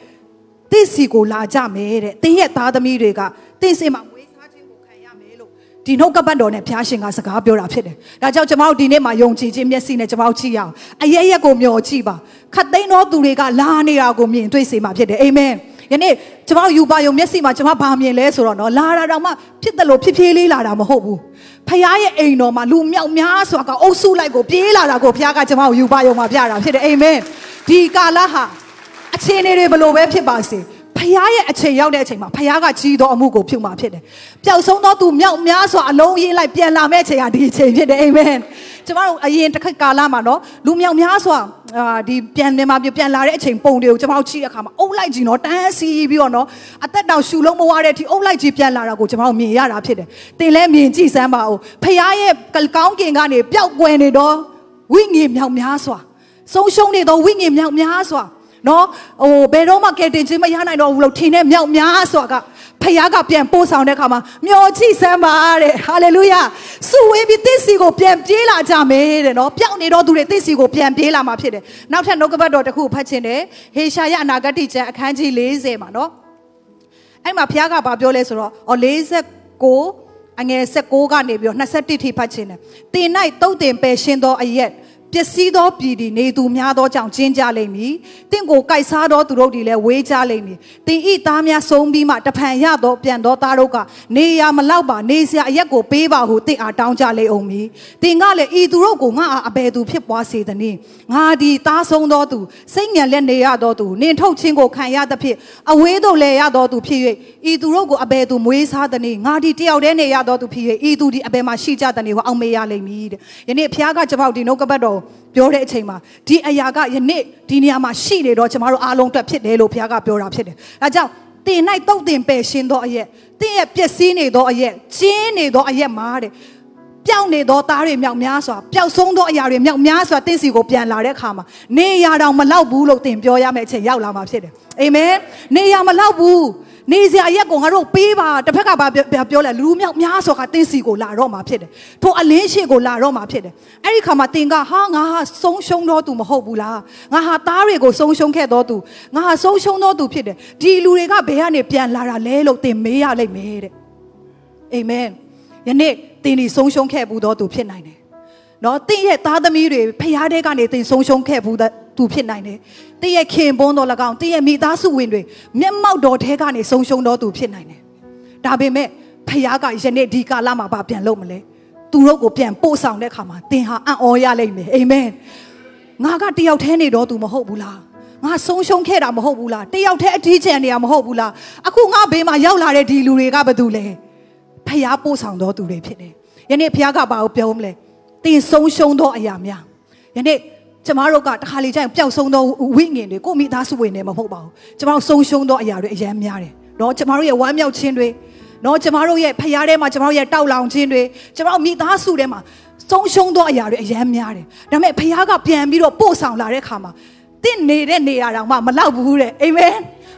တင့်စီကိုလာကြမယ်တဲ့တင်းရဲ့သားသမီးတွေကတင့်စင်မှာမွေးစားခြင်းကိုခံရမယ်လို့ဒီနှုတ်ကပတ်တော်နဲ့ဘုရားရှင်ကစကားပြောတာဖြစ်တယ်ဒါကြောင့်ကျွန်တော်တို့ဒီနေ့မှာယုံကြည်ခြင်းမျက်စိနဲ့ကျွန်တော်တို့ကြည့်ရအောင်အရရက်ကိုမျောကြည့်ပါခတ်သိန်းသောသူတွေကလာနေတာကိုမြင်တွေ့စေမှာဖြစ်တယ်အာမင်ယနေ့ကျမတို့ယူပါယုံမျက်စိမှာကျမဘာမြင်လဲဆိုတော့နော်လာတာတော့မှဖြစ်တယ်လို့ဖြစ်ဖြည်းလေးလာတာမဟုတ်ဘူး ဖခင်ရဲ့အိမ်တော်မှာလူမြောက်များစွာကအုပ်စုလိုက်ကိုပြေးလာတာကိုဘုရားကကျမတို့ယူပါယုံမှာပြတာဖြစ်တယ်အာမင်ဒီကာလဟာအခြေအနေတွေဘလို့ပဲဖြစ်ပါစေဖခင်ရဲ့အချိန်ရောက်တဲ့အချိန်မှာဖခင်ကကြီးသောအမှုကိုပြုမှာဖြစ်တယ်။ပျောက်ဆုံးသောသူမြောက်များစွာအလုံးရင်းလိုက်ပြန်လာမဲ့အချိန်ဟာဒီအချိန်ဖြစ်တယ်အာမင်။ ကျမတို့အရင်တစ်ခါကာလမှာနော်လူမြောက်များစွာအာဒီပြန်နေမှာပြန်လာတဲ့အချိန်ပုံတွေကိုကျမတို့ကြည့်တဲ့အခါမှာအုပ်လိုက်ကြီးနော်တန်းစီပြီးတော့နော်အသက်တောင်ရှူလုံးမဝတဲ့အထိအုပ်လိုက်ကြီးပြန်လာတာကိုကျမတို့မြင်ရတာဖြစ်တယ်။တင်လဲမြင်ကြည့်စမ်းပါဦး။ဖခင်ရဲ့ကောင်းကင်ကနေပျောက်ကွယ်နေတော့ဝိညာဉ်မြောက်များစွာဆုံးရှုံးနေသောဝိညာဉ်မြောက်များစွာနော်ဟိုဘယ်တော့မှကယ်တင်ခြင်းမရနိုင်တော့ဘူးလို့ထင်တဲ့မြောက်များစွာက ဖခင်ကပြန်ပို့ဆောင်တဲ့အခါမှာမျောချိစမ်းပါတဲ့ဟာလေလုယာစုဝေးပြီးသစ်စီကိုပြန်ပြေးလာကြမယ်တဲ့နော်ပျောက်နေတော့သူတွေသစ်စီကိုပြန်ပြေးလာမှာဖြစ်တယ်နောက်ထပ်နှုတ်ကပတ်တော်တစ်ခုဖတ်ခြင်းတယ်ဟေရှာယအနာဂတိကျမ်းအခန်းကြီး40မှာနော်အဲ့မှာဖခင်ကဘာပြောလဲဆိုတော့အော်49အငယ်16ကနေပြီးတော့21ထိဖတ်ခြင်းတယ်တင်၌တုတ်တင်ပယ်ရှင်းသောအရက် ပျက်စီးသောပြည်သည်နေသူများသောကြောင့်ကျင်းကြလိမ့်မည်။တင့်ကိုကြိုက်စားသောသူတို့သည်လည်းဝေးကြလိမ့်မည်။တင်ဤသားများဆုံးပြီးမှတဖန်ရသောပြန်သောသားတို့ကနေရမလောက်ပါနေစရာအရက်ကိုပေးပါဟုတင့်အားတောင်းကြလိမ့်အောင်မည်။တင်ကလည်းဤသူတို့ကိုငါအားအဘယ်သူဖြစ်ပွားစေသနည်း။ငါသည်သားဆုံးသောသူစိတ်ညံလက်နေရသောသူနင်ထုတ်ခြင်းကိုခံရသဖြင့်အဝေးသို့လဲရသောသူဖြစ်၍ဤသူတို့ကိုအဘယ်သူမွေးစားသနည်း။ငါသည်တယောက်တည်းနေရသောသူဖြစ်၍ဤသူသည်အဘယ်မှရှိကြသနည်းဟုအောက်မေ့ရလိမ့်မည်တဲ့။ယနေ့ဖခင်ကကျွန်တော်ဒီနှုတ်ကပတ်တော်ပြောတဲ့အချိန်မှာဒီအရာကယနေ့ဒီနေရာမှာရှိနေတော့ကျမတို့အားလုံးအတွက်ဖြစ်တယ်လို့ဘုရားကပြောတာဖြစ်တယ်။ဒါကြောင့်တင်၌တုတ်တင်ပယ်ရှင်းသောအရက်တင်ရဲ့ပျက်စီးနေသောအရက်ကျင်းနေသောအရက်မှာတဲ့ပျောက်နေသောသားတွေမြောက်များစွာပျောက်ဆုံးသောအရာတွေမြောက်များစွာတင့်စီကိုပြန်လာတဲ့အခါမှာနေရတောင်မလောက်ဘူးလို့တင်ပြောရမယ့်အချိန်ရောက်လာမှာဖြစ်တယ်။အာမင်။နေရမလောက်ဘူး။ နေစရာရက်ကိုငါတို့ပေးပါတစ်ဖက်ကဘာပြောလဲလူမြောက်များစွာကတင်းစီကိုလာတော့မှာဖြစ်တယ်ထိုအလင်းရှိကိုလာတော့မှာဖြစ်တယ်အဲ့ဒီခါမှာတင်ကဟာငါဟာဆုံးရှုံးတော့သူမဟုတ်ဘူးလားငါဟာသားတွေကိုဆုံးရှုံးခဲ့တော့သူငါဟာဆုံးရှုံးတော့သူဖြစ်တယ်ဒီလူတွေကဘယ်ကနေပြန်လာတာလဲလို့တင်မေးရလိမ့်မယ်တဲ့အာမင်ယနေ့တင်ဒီဆုံးရှုံးခဲ့ဘူးတော့သူဖြစ်နိုင်တယ်နော်တင့်ရဲ့သားသမီးတွေဖျားတဲ့ကနေတင်ဆုံးရှုံးခဲ့ဘူး သူဖြစ်နိုင်တယ်တင့်ရဲ့ခင်ပွန်းတော်၎င်းတင့်ရဲ့မိသားစုဝင်တွေမျက်မှောက်တော်ထဲကနေဆုံးရှုံးတော်သူဖြစ်နိုင်တယ်ဒါပေမဲ့ဖျားကယနေ့ဒီကာလမှာပါပြန်လုပ်မလဲသူတို့ကိုပြန်ပို့ဆောင်တဲ့အခါမှာတင်ဟာအံ့ဩရလိမ့်မယ်အာမင်ငါကတယောက်တည်းနေတော့သူမဟုတ်ဘူးလားငါဆုံးရှုံးခဲ့တာမဟုတ်ဘူးလားတယောက်တည်းအထီးကျန်နေတာမဟုတ်ဘူးလားအခုငါဘေးမှာရောက်လာတဲ့ဒီလူတွေကဘာတူလဲဖျားပို့ဆောင်တော်သူတွေဖြစ်တယ်ယနေ့ဖျားကဘာကိုပြောမလဲတင်ဆုံးရှုံးသောအရာများယနေ့ ကျမတို့ကတခါလေကျရင်ပျောက်ဆုံးသောဝိညာဉ်တွေကိုမိသားစုဝင်နေမှာမဟုတ်ပါဘူးကျမတို့ဆုံးရှုံးသောအရာတွေအများများတယ်เนาะကျမတို့ရဲ့ဝမ်းမြောက်ခြင်းတွေเนาะကျမတို့ရဲ့ဖရားထဲမှာကျမတို့ရဲ့တောက်လောင်ခြင်းတွေကျမတို့မိသားစုထဲမှာဆုံးရှုံးသောအရာတွေအများများတယ်ဒါပေမဲ့ဖရားကပြန်ပြီးတော့ပို့ဆောင်လာတဲ့ခါမှာတင့်နေတဲ့နေရာတောင်မှမလောက်ဘူးတဲ့အာမင်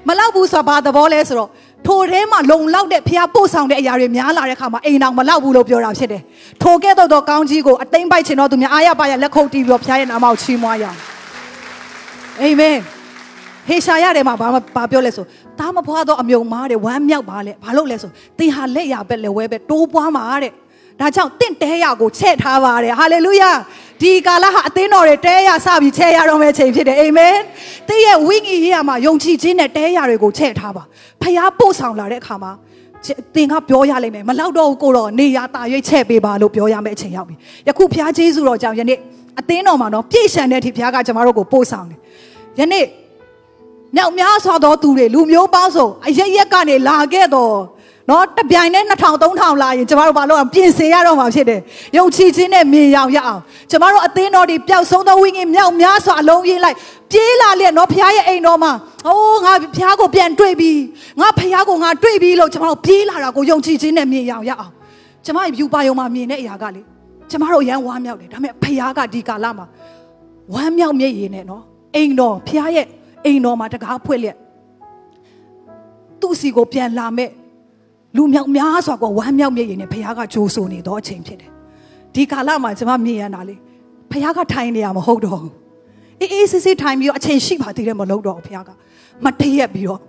မလောက်ဘူးဆိုတာဘာသဘောလဲဆိုတော့ ထိုထဲမှာလုံလောက်တဲ့ဖျားပို့ဆောင်တဲ့အရာတွေများလာတဲ့ခါမှာအိမ်တော်မလောက်ဘူးလို့ပြောတာဖြစ်တယ်။ထိုကဲ့သို့သောကောင်းကြီးကိုအသိမ့်ပိုက်ခြင်းတော်သူများအားရပါရလက်ခုပ်တီးပြီးတော့ဖျားရဲ့နာမကိုချီးမွမ်းရအောင်။အာမင်။ဟေရှာယထဲမှာဘာဘာပြောလဲဆိုတားမဖွားသောအမြုံမားတဲ့ဝမ်းမြောက်ပါလေဘာလို့လဲဆိုသင်ဟာလက်ရပဲလက်ဝဲပဲတိုးပွားမှာတဲ့ဒါကြောင့်တင့်တဲရကိုချဲ့ထားပါတယ်ဟာလေလုယာ ဒီကာလဟာအသင်းတော်တွေတဲရစပြီးချဲ့ရတော့မယ့်ချိန်ဖြစ်တယ်အာမင်တည့်ရဲ့ဝိညာဉ်ရေးရမှာယုံကြည်ခြင်းနဲ့တဲရတွေကိုချဲ့ထားပါဖျားပို့ဆောင်လာတဲ့အခါမှာသင်ကပြောရလိမ့်မယ်မလောက်တော့ဘူးကိုတော့နေရတာရွေးချဲ့ပေးပါလို့ပြောရမယ့်အချိန်ရောက်ပြီယခုဖျားကျေးဇူးတော်ကြောင့်ယနေ့အသင်းတော်မှာတော့ပြည့်ရှံတဲ့အထိဖျားကကျမတို့ကိုပို့ဆောင်တယ်ယနေ့နောက်များစွာသောသူတွေလူမျိုးပေါင်းစုံအရရက်ကနေလာခဲ့တော့ နော်တပြိုင်နဲ့2000 3000လာရင်ကျမတို့ဘာလို့အောင်ပြင်ဆင်ရတော့မှာဖြစ်တယ်။ယုံကြည်ခြင်းနဲ့မြင်ရောင်ရအောင်ကျမတို့အသင်းတော်တွေပျောက်ဆုံးသောဝိညာဉ်မြောက်များစွာအလုံးရေးလိုက်ပြေးလာလျက်နော်ဖခင်ရဲ့အိမ်တော်မှာအိုးငါဖခင်ကိုပြန်တွေ့ပြီငါဖခင်ကိုငါတွေ့ပြီလို့ကျမတို့ပြေးလာတာကိုယုံကြည်ခြင်းနဲ့မြင်ရောင်ရအောင်ကျမယူပါယုံမှာမြင်တဲ့အရာကလေကျမတို့ရန်ဝမ်းမြောက်တယ်ဒါပေမဲ့ဖခင်ကဒီကာလမှာဝမ်းမြောက်မျက်ရည်နဲ့နော်အိမ်တော်ဖခင်ရဲ့အိမ်တော်မှာတကားဖွင့်လျက်သူ့စီကိုပြန်လာမဲ့ လူမြောက်များစွာကဝမ်းမြောက်မြည်ရင်နဲ့ဘုရားကကြိုးဆိုနေတော့အချိန်ဖြစ်တယ်ဒီကာလမှာကျွန်မမြင်ရတာလေဘုရားကထိုင်နေရမဟုတ်တော့ဘူးအေးအေးစစ်စစ်ထိုင်ပြီးတော့အချိန်ရှိပါသေးတယ်မလုပ်တော့ဘူးဘုရားကမတည့်ရက်ပြီးတော့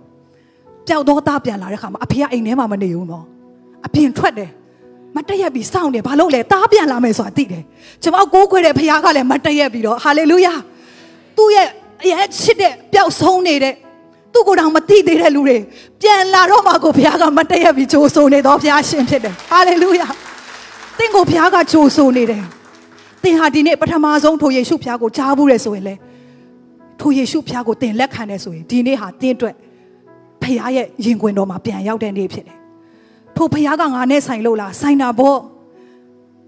ပျောက်တော့သားပြန်လာတဲ့ခါမှာအဖေကအိမ်ထဲမှာမနေဘူးနော်အပြင်ထွက်တယ်မတည့်ရက်ပြီးစောင့်တယ်ဘာလို့လဲသားပြန်လာမယ်ဆိုတာသိတယ်ကျွန်မကိုးခွေတဲ့ဘုရားကလည်းမတည့်ရက်ပြီးတော့ဟာလေလုယာသူ့ရဲ့အရင်ချစ်တဲ့ပျောက်ဆုံးနေတဲ့ သူ့ကိုယ်တော်မသိသေးတဲ့လူတွေပြန်လာတော့မှကိုဘုရားကမတည့်ရပြီးကြိုးဆိုနေတော့ဘုရားရှင်ဖြစ်တယ်ဟာလေလုယာသင်ကိုဘုရားကကြိုးဆိုနေတယ်သင်ဟာဒီနေ့ပထမဆုံးထိုယေရှုဘုရားကိုကြားဘူးရဆိုရင်လေထိုယေရှုဘုရားကိုသင်လက်ခံတယ်ဆိုရင်ဒီနေ့ဟာသင်အတွက်ဘုရားရဲ့ရင်ခွင်တော်မှာပြန်ရောက်တဲ့နေ့ဖြစ်တယ်ထိုဘုရားကငါနဲ့ဆိုင်လို့လားဆိုင်တာပေါ့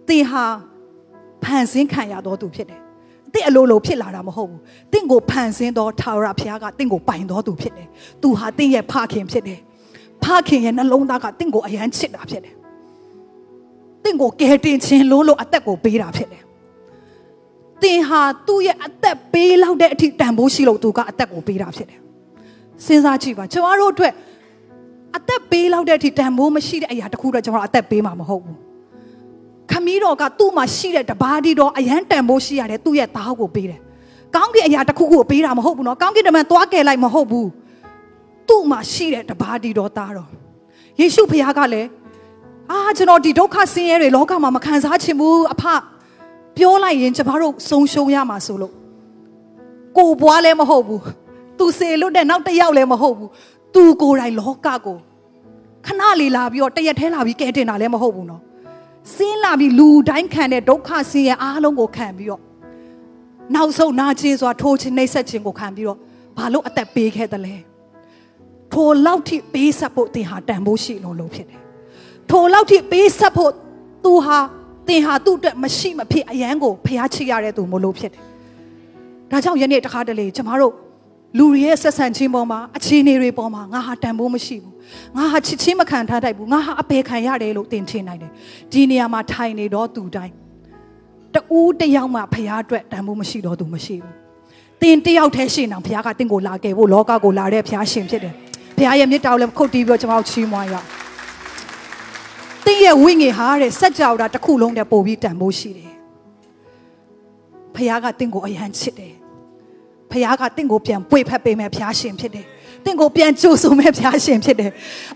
သင်ဟာဖန်ဆင်းခံရတော်သူဖြစ်တယ် တင့်အလိုလိုဖြစ်လာတာမဟုတ်ဘူးတင့်ကိုဖန်ဆင်းသောထာဝရဘုရားကတင့်ကိုပိုင်တော်သူဖြစ်တယ်သူဟာတင့်ရဲ့ဖခင်ဖြစ်တယ်ဖခင်ရဲ့နှလုံးသားကတင့်ကိုအယမ်းချစ်တာဖြစ်တယ်တင့်ကိုကယ်တင်ခြင်းလို့လို့အသက်ကိုပေးတာဖြစ်တယ်တင်ဟာသူ့ရဲ့အသက်ပေးလောက်တဲ့အထိတန်ဖိုးရှိလို့သူကအသက်ကိုပေးတာဖြစ်တယ်စဉ်းစားကြည့်ပါကျွန်တော်တို့အတွက်အသက်ပေးလောက်တဲ့အထိတန်ဖိုးမရှိတဲ့အရာတခုတော့ကျွန်တော်အသက်ပေးမှာမဟုတ်ဘူး ခမီးတော်ကသူ့မှာရှိတဲ့တပါးဒီတော်အရန်တန်ဖိုးရှိရတဲ့သူ့ရဲ့သားကိုပေးတယ်။ကောင်းကင်အရာတစ်ခုခုကိုပေးတာမဟုတ်ဘူးနော်။ကောင်းကင်တမန်သွားကယ်လိုက်မဟုတ်ဘူး။သူ့မှာရှိတဲ့တပါးဒီတော်သားတော်။ယေရှုဖခင်ကလည်းအာကျွန်တော်ဒီဒုက္ခဆင်းရဲတွေလောကမှာမခံစားချင်ဘူးအဖပြောလိုက်ရင်ကျမတို့ဆုံးရှုံးရမှာဆိုလို့ကိုဘွားလည်းမဟုတ်ဘူးသူစေလွတ်တဲ့နောက်တစ်ယောက်လည်းမဟုတ်ဘူးသူကိုယ်တိုင်လောကကိုခဏလေးလာပြီးတော့တရက်ထဲလာပြီးကဲတင်တာလည်းမဟုတ်ဘူးနော် စင်းလာပြီးလူတိုင်းခံတဲ့ဒုက္ခဆင်းရဲအားလုံးကိုခံပြီးတော့နောက်ဆုံးနာကျင်စွာထိုးခြင်းနှိပ်စက်ခြင်းကိုခံပြီးတော့ဘာလို့အသက်ပေးခဲ့တယ်လဲထိုလောက်ထိပေးဆက်ဖို့သင်ဟာတန်ဖိုးရှိလို့လို့ဖြစ်တယ်ထိုလောက်ထိပေးဆက်ဖို့သူဟာသင်ဟာသူ့အတွက်မရှိမဖြစ်အရန်ကိုဖျားချရတဲ့သူမို့လို့ဖြစ်တယ်ဒါကြောင့်ယနေ့တခါတလေကျမတို့ လူတွေရဲ့ဆက်ဆံခြင်းပေါ်မှာအခြေအနေတွေပေါ်မှာငါဟာတန်ဖိုးမရှိဘူးငါဟာချစ်ချင်းမခံထားတတ်ဘူးငါဟာအပေခံရတယ်လို့သင်ထင်နိုင်တယ်ဒီနေရာမှာထိုင်နေတော့သူတိုင်းတူးတယောက်မှဖရားအတွက်တန်ဖိုးမရှိတော့သူမရှိဘူးသင်တယောက်တည်းရှိနေအောင်ဖရားကသင်ကိုလာခဲ့ဖို့လောကကိုလာတဲ့ဖရားရှင်ဖြစ်တယ်ဖရားရဲ့မြတ်တော်လည်းခုတ်တီးပြီးတော့ကျွန်တော်ချီးမွမ်းရအောင်သင်ရဲ့ဝိငင်ဟာတဲ့စัจ java တာတစ်ခုလုံးတည်းပို့ပြီးတန်ဖိုးရှိတယ်ဖခင်ကတင့်ကိုအယံချစ်တယ် ဖခင်ကတင့်ကိုပြန်ပွေဖက်ပေးမယ်ဖခင်ရှင်ဖြစ်တယ်တင့်ကိုပြန်ကြိုးဆိုမဲ့ဖခင်ရှင်ဖြစ်တယ်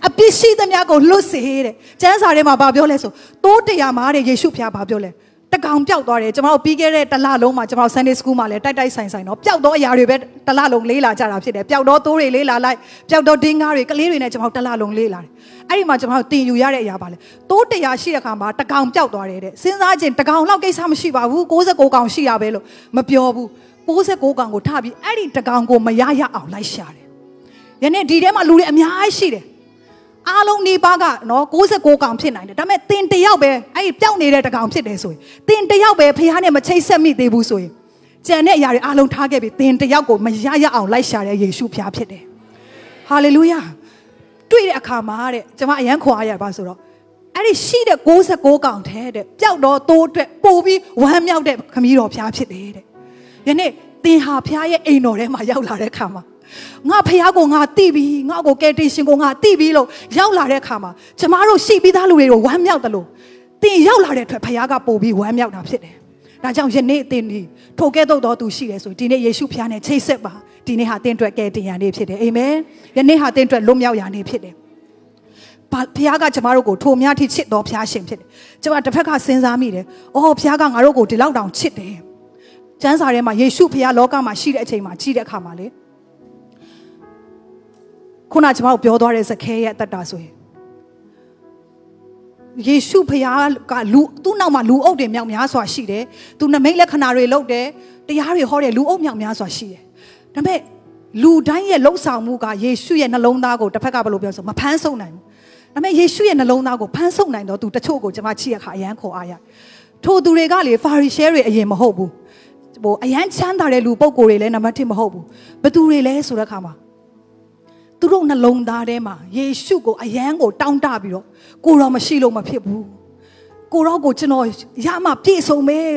အပြစ်ရှိသမျှကိုလွတ်စေတဲ့ကျမ်းစာထဲမှာဘာပြောလဲဆိုတိုးတရားမှာတဲ့ယေရှုဖခင်ဘာပြောလဲတကောင်ပျောက်သွားတယ်ကျွန်တော်ပြီးခဲ့တဲ့တလလုံးမှာကျွန်တော် Sunday School မှာလည်းတိုက်တိုက်ဆိုင်ဆိုင်တော့ပျောက်တော့အရာတွေပဲတလလုံးလေးလာကြတာဖြစ်တယ်ပျောက်တော့သိုးတွေလေးလာလိုက်ပျောက်တော့ဒင်းကားတွေကလေးတွေနဲ့ကျွန်တော်တလလုံးလေးလာတယ်အဲ့ဒီမှာကျွန်တော်တင်ယူရတဲ့အရာပါလေသိုးတရားရှိတဲ့ခါမှာတကောင်ပျောက်သွားတယ်တဲ့စဉ်းစားခြင်းတကောင်လောက်ကိစ္စမရှိပါဘူး69ကောင်ရှိရပဲလို့မပြောဘူး 69ကောင်ကိုထပြီးအဲ့ဒီတကောင်ကိုမရရအောင်လိုက်ရှာတယ်ယနေ့ဒီထဲမှာလူတွေအများကြီးရှိတယ်အားလုံးနေပါကနော်69ကောင်ဖြစ်နိုင်တယ်ဒါပေမဲ့တင်တယောက်ပဲအဲ့ဒီပျောက်နေတဲ့တကောင်ဖြစ်တယ်ဆိုရင်တင်တယောက်ပဲဖះနဲ့မချိတ်ဆက်မိသေးဘူးဆိုရင်ကြံတဲ့အရာတွေအားလုံးထားခဲ့ပြီးတင်တယောက်ကိုမရရအောင်လိုက်ရှာတဲ့ယေရှုဖះဖြစ်တယ်ဟာလေလုယာတွေ့တဲ့အခါမှာတဲ့ကျွန်မအရန်ခွန်အားရပါဆိုတော့အဲ့ဒီရှိတဲ့69ကောင်ထဲတဲ့ပျောက်တော့တိုးအတွက်ပို့ပြီးဝမ်းမြောက်တဲ့ခမည်းတော်ဖះဖြစ်တယ်တဲ့ ယနေ့သင်ဟာဖះရဲ့အိမ်တော်ထဲမှာရောက်လာတဲ့အခါမှာငါဖះကိုငါတိပြီငါ့ကိုကယ်တင်ရှင်ကိုငါတိပြီလို့ရောက်လာတဲ့အခါမှာကျမတို့ရှိပြီးသားလူတွေကိုဝမ်းမြောက်တယ်လို့သင်ရောက်လာတဲ့အတွက်ဖះကပို့ပြီးဝမ်းမြောက်တာဖြစ်တယ်ဒါကြောင့်ယနေ့သင်ဒီထိုကဲ့သို့သောသူရှိတယ်ဆိုဒီနေ့ယေရှုဖះနဲ့ချိတ်ဆက်ပါဒီနေ့ဟာသင်အတွက်ကယ်တင်ရနေ့ဖြစ်တယ်အာမင်ယနေ့ဟာသင်အတွက်လွတ်မြောက်ရနေ့ဖြစ်တယ်ဘာဖះကကျမတို့ကိုထိုများထိချစ်တော်ဖះရှင်ဖြစ်တယ်ကျမတစ်ဖက်ကစဉ်းစားမိတယ်အော်ဖះကငါတို့ကိုဒီလောက်တောင်ချစ်တယ် ကျမ်းစာထဲမှာယေရှုဖះလောကမှာရှိတဲ့အချိန်မှာကြီးတဲ့အခါမှာလေခုနကျမတို့ပြောသွားတဲ့ဇခဲရဲ့အသက်တာဆိုရင်ယေရှုဖခင်ကလူသူ့နောက်မှာလူအုပ်တွေမြောက်များစွာရှိတယ်။သူနမိတ်လက္ခဏာတွေလုပ်တယ်။တရားတွေဟောတယ်လူအုပ်မြောက်များစွာရှိတယ်။ဒါပေမဲ့လူတိုင်းရဲ့လှုပ်ဆောင်မှုကယေရှုရဲ့နှလုံးသားကိုတစ်ဖက်ကဘယ်လိုပြောဆိုမဖမ်းဆုပ်နိုင်ဘူး။ဒါပေမဲ့ယေရှုရဲ့နှလုံးသားကိုဖမ်းဆုပ်နိုင်တော့သူတချို့ကိုကျွန်မချစ်ရခါအရန်ခေါ်အားရ။ထိုသူတွေကလေဖာရီရှဲတွေအရင်မဟုတ်ဘူး။ ဟိုအရန်ချမ်းသာတဲ့လူပုံကိုယ်တွေလည်းနံပါတ်1မဟုတ်ဘူး။ဘသူတွေလဲဆိုတဲ့အခါမှာသူတို့နှလုံးသားထဲမှာယေရှုကိုအယမ်းကိုတောင်းတပြီးတော့ကိုတော့မရှိလို့မဖြစ်ဘူးကိုတော့ကိုကျွန်တော်ရမှပြည့်စုံမယ်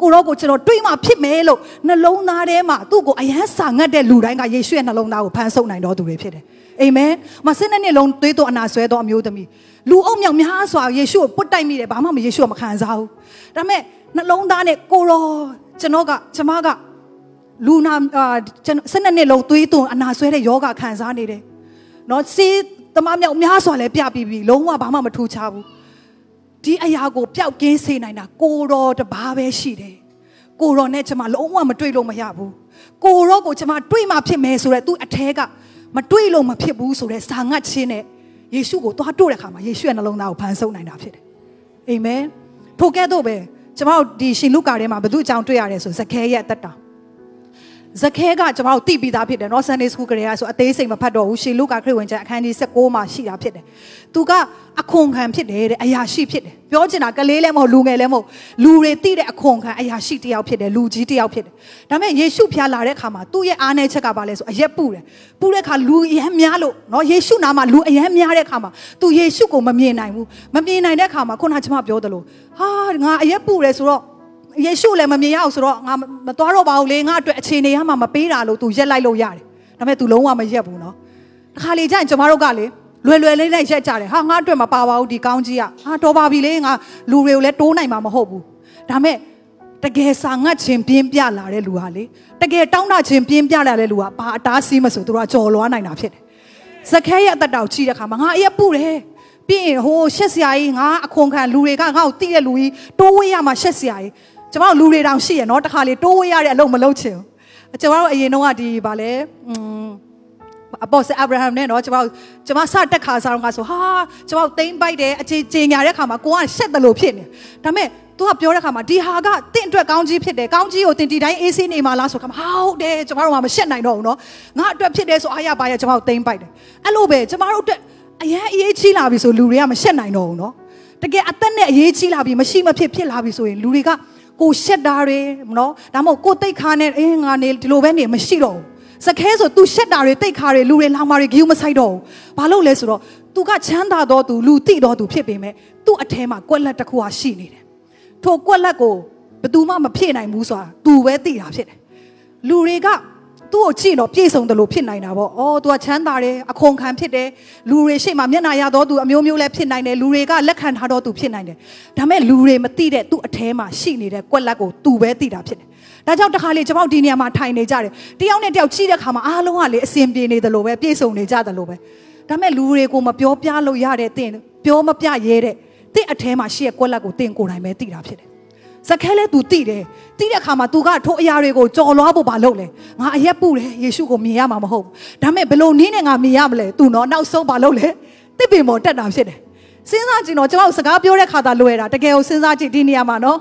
ကိုတော့ကိုကျွန်တော်တွေးမှဖြစ်မယ်လို့နှလုံးသားထဲမှာသူ့ကိုအယမ်းစာငတ်တဲ့လူတိုင်းကယေရှုရဲ့နှလုံးသားကိုဖန်ဆုပ်နိုင်တော်သူတွေဖြစ်တယ်အာမင်မစနေနေ့လုံးသွေးတော်အနာဆွဲတော်အမျိုးသမီးလူအုပ်မြောက်များစွာယေရှုကိုပုတ်တိုက်မိတယ်ဘာမှမယေရှုကမခံစားဘူးဒါပေမဲ့နှလုံးသားနဲ့ကိုရော ကျွန်တော်ကကျွန်မကလူနာစနေနေ့လုံးသွေးသွန်အနာဆွဲတဲ့ယောဂခံစားနေတယ်နော်စေးတမမြောက်များစွာလဲပြပြီးပြီလုံးဝဘာမှမထူချဘူးဒီအရာကိုပျောက်ကင်းစေနိုင်တာကိုတော်တပါးပဲရှိတယ်ကိုတော်နဲ့ကျွန်မလုံးဝမတွေ့လို့မရဘူးကိုရောကိုကျွန်မတွေ့မှဖြစ်မယ်ဆိုတော့သူအထဲကမတွေ့လို့မဖြစ်ဘူးဆိုတော့စာငတ်ခြင်းနဲ့ယေရှုကိုသွားတို့တဲ့ခါမှာယေရှုရဲ့နှလုံးသားကိုဖန်ဆုပ်နိုင်တာဖြစ်တယ်အာမင်ထိုကဲ့သို့ပဲ ကျွန်တော်ဒီရှင်လုကာထဲမှာဘု து အကြောင်းတွေ့ရတယ်ဆိုဇခဲရဲ့အသက်တာ ဇခဲကကျွန်တော်တို့သိပြီးသားဖြစ်တယ်နော် Sunday School ကလေးကဆိုအသေးစိတ်မဖတ်တော့ဘူးရှေလုကာခရစ်ဝင်ကျမ်းအခန်းကြီး16မှာရှိတာဖြစ်တယ်။သူကအခွန်ခံဖြစ်တယ်တဲ့အရာရှိဖြစ်တယ်။ပြောချင်တာကလေးလည်းမဟုတ်လူငယ်လည်းမဟုတ်လူတွေသိတဲ့အခွန်ခံအရာရှိတယောက်ဖြစ်တယ်လူကြီးတယောက်ဖြစ်တယ်။ဒါပေမဲ့ယေရှုဖျားလာတဲ့အခါမှာသူ့ရဲ့အားနည်းချက်ကဘာလဲဆိုအရက်ပူတယ်။ပူတဲ့အခါလူအရမ်းများလို့နော်ယေရှုနာမှာလူအရမ်းများတဲ့အခါမှာသူယေရှုကိုမမြင်နိုင်ဘူး။မမြင်နိုင်တဲ့အခါမှာခုနကကျွန်မပြောသလိုဟာငါအရက်ပူတယ်ဆိုတော့ ယေရှုလည်းမမြင်ရအောင်ဆိုတော့ငါမသွားတော့ပါဘူးလေငါအတွက်အခြေအနေရမှမပေးတာလို့ तू ရက်လိုက်လို့ရတယ်ဒါပေမဲ့ तू လုံးဝမရက်ဘူးနော်တခါလေကျရင်ကျမတို့ကလေလွယ်လွယ်လေးနဲ့ရက်ကြတယ်ဟာငါအတွက်မပါပါဘူးဒီကောင်းကြီးကဟာတော်ပါပြီလေငါလူတွေကိုလည်းတိုးနိုင်မှာမဟုတ်ဘူးဒါမဲ့တကယ်စာငတ်ခြင်းပြင်းပြလာတဲ့လူဟာလေတကယ်တောင်းတခြင်းပြင်းပြလာတဲ့လူဟာဘာအတားဆီးမဆိုသူတို့ကကြော်လွားနိုင်တာဖြစ်တယ်ဇခဲရဲ့အသက်တောင်ကြည့်တဲ့ခါမှာငါအရက်ပူတယ်ပြီးရင်ဟိုရှက်စရာကြီးငါအခွန်ခံလူတွေကငါ့ကိုတိတဲ့လူကြီးတိုးဝေးရမှာရှက်စရာကြီး ကျကျမတို့လူတွေတောင်ရှိရနော်တခါလေတိုးဝေးရတဲ့အလုပ်မလုပ်ချင်ဘူးကျမတို့အရင်တော့ကဒီဗာလဲอืมအပေါ်ဆအာဗြဟံနဲ့နော်ကျမတို့ကျမစတက်ခါစားတော့ကဆိုဟာကျမတို့တိမ့်ပိုက်တယ်အခြေချေညာတဲ့ခါမှာကိုကရှက်တယ်လို့ဖြစ်နေဒါပေမဲ့သူကပြောတဲ့ခါမှာဒီဟာကတင့်အတွက်ကောင်းကြီးဖြစ်တယ်ကောင်းကြီးကိုတင်တီတိုင်းအေးဆေးနေမှာလားဆိုခါမှာဟုတ်တယ်ကျမတို့ကမရှက်နိုင်တော့ဘူးနော်ငါအတွက်ဖြစ်တယ်ဆိုအားရပါရကျမတို့တိမ့်ပိုက်တယ်အဲ့လိုပဲကျမတို့အတွက်အရင်အရေးကြီးလာပြီဆိုလူတွေကမရှက်နိုင်တော့ဘူးနော်တကယ်အသက်နဲ့အရေးကြီးလာပြီမရှိမဖြစ်ဖြစ်လာပြီဆိုရင်လူတွေက ကိုရှက်တာတွေနော်ဒါမှမဟုတ်ကိုတိတ်ခါနဲ့အင်းငါနေဒီလိုပဲနေမရှိတော့ဘူးစခဲဆို तू ရှက်တာတွေတိတ်ခါတွေလူတွေလောင်မာတွေဂီယူမဆိုင်တော့ဘူးဘာလို့လဲဆိုတော့ तू ကချမ်းသာတော့ तू လူတိတော့ तू ဖြစ်ပေမဲ့ तू အထဲမှာကွက်လက်တစ်ခုဟာရှိနေတယ်ထိုကွက်လက်ကိုဘယ်သူမှမဖြည့်နိုင်ဘူးဆိုတာ तू ပဲသိတာဖြစ်တယ်လူတွေက သူ့ကိုကြည့်တော့ပြည့်စုံတယ်လို့ဖြစ်နိုင်တာပေါ့။အော် तू ကချမ်းသာတယ်အခွန်ခံဖြစ်တယ်လူတွေရှေ့မှာမျက်နှာရတော့သူအမျိုးမျိုးလည်းဖြစ်နိုင်တယ်လူတွေကလက်ခံထားတော့သူဖြစ်နိုင်တယ်။ဒါမဲ့လူတွေမသိတဲ့သူ့အထဲမှာရှိနေတဲ့ကွက်လက်ကို तू ပဲသိတာဖြစ်တယ်။ဒါကြောင့်တခါလေကျွန်မဒီနေရာမှာထိုင်နေကြတယ်။တယောက်နဲ့တယောက်ကြည့်တဲ့ခါမှာအားလုံးကလေအစဉ်ပြေနေတယ်လို့ပဲပြည့်စုံနေကြတယ်လို့ပဲ။ဒါမဲ့လူတွေကိုမပြောပြလို့ရတဲ့တင်ပြောမပြရဲတဲ့တင့်အထဲမှာရှိရဲ့ကွက်လက်ကိုတင်ကိုယ်တိုင်ပဲသိတာဖြစ်တယ်။ ဇခဲလဲ तू သိတယ်သိတဲ့အခါမှာ तू ကထိုအရာတွေကိုကြော်လွားဖို့မလုပ်လဲငါအရက်ပူတယ်ယေရှုကိုမြင်ရမှာမဟုတ်ဘူးဒါပေမဲ့ဘယ်လိုနည်းနဲ့ငါမြင်ရမလဲ तू နော်နောက်ဆုံးမလုပ်လဲတစ်ပင်ပေါ်တက်တာဖြစ်တယ်စဉ်းစားကြည့်တော့ကျွန်တော်စကားပြောတဲ့ခါသာလွယ်တာတကယ်ကိုစဉ်းစားကြည့်ဒီနေရာမှာနော်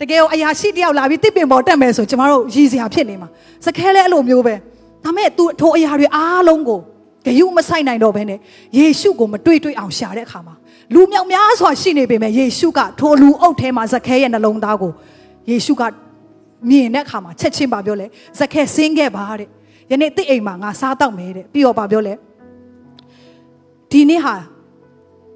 တကယ်ကိုအရာရှိတယောက်လာပြီးတစ်ပင်ပေါ်တက်မယ်ဆိုကျွန်တော်တို့ရည်စရာဖြစ်နေမှာစခဲလဲအဲ့လိုမျိုးပဲဒါပေမဲ့ तू ထိုအရာတွေအားလုံးကိုဂယုမဆိုင်နိုင်တော့ဘဲနဲ့ယေရှုကိုမတွေ့တွေ့အောင်ရှာတဲ့အခါမှာ လူမြောက်များစွာရှိနေပေမဲ့ယေရှုကထိုလူအုပ်ထဲမှာဇခဲရဲ့နှလုံးသားကိုယေရှုကမြင်တဲ့အခါမှာချက်ချင်းပါပြောလဲဇခဲဆင်းခဲ့ပါတဲ့ယနေ့တိတ်အိမ်မှာငါစားတော့မယ်တဲ့ပြီးတော့ပါပြောလဲဒီနေ့ဟာ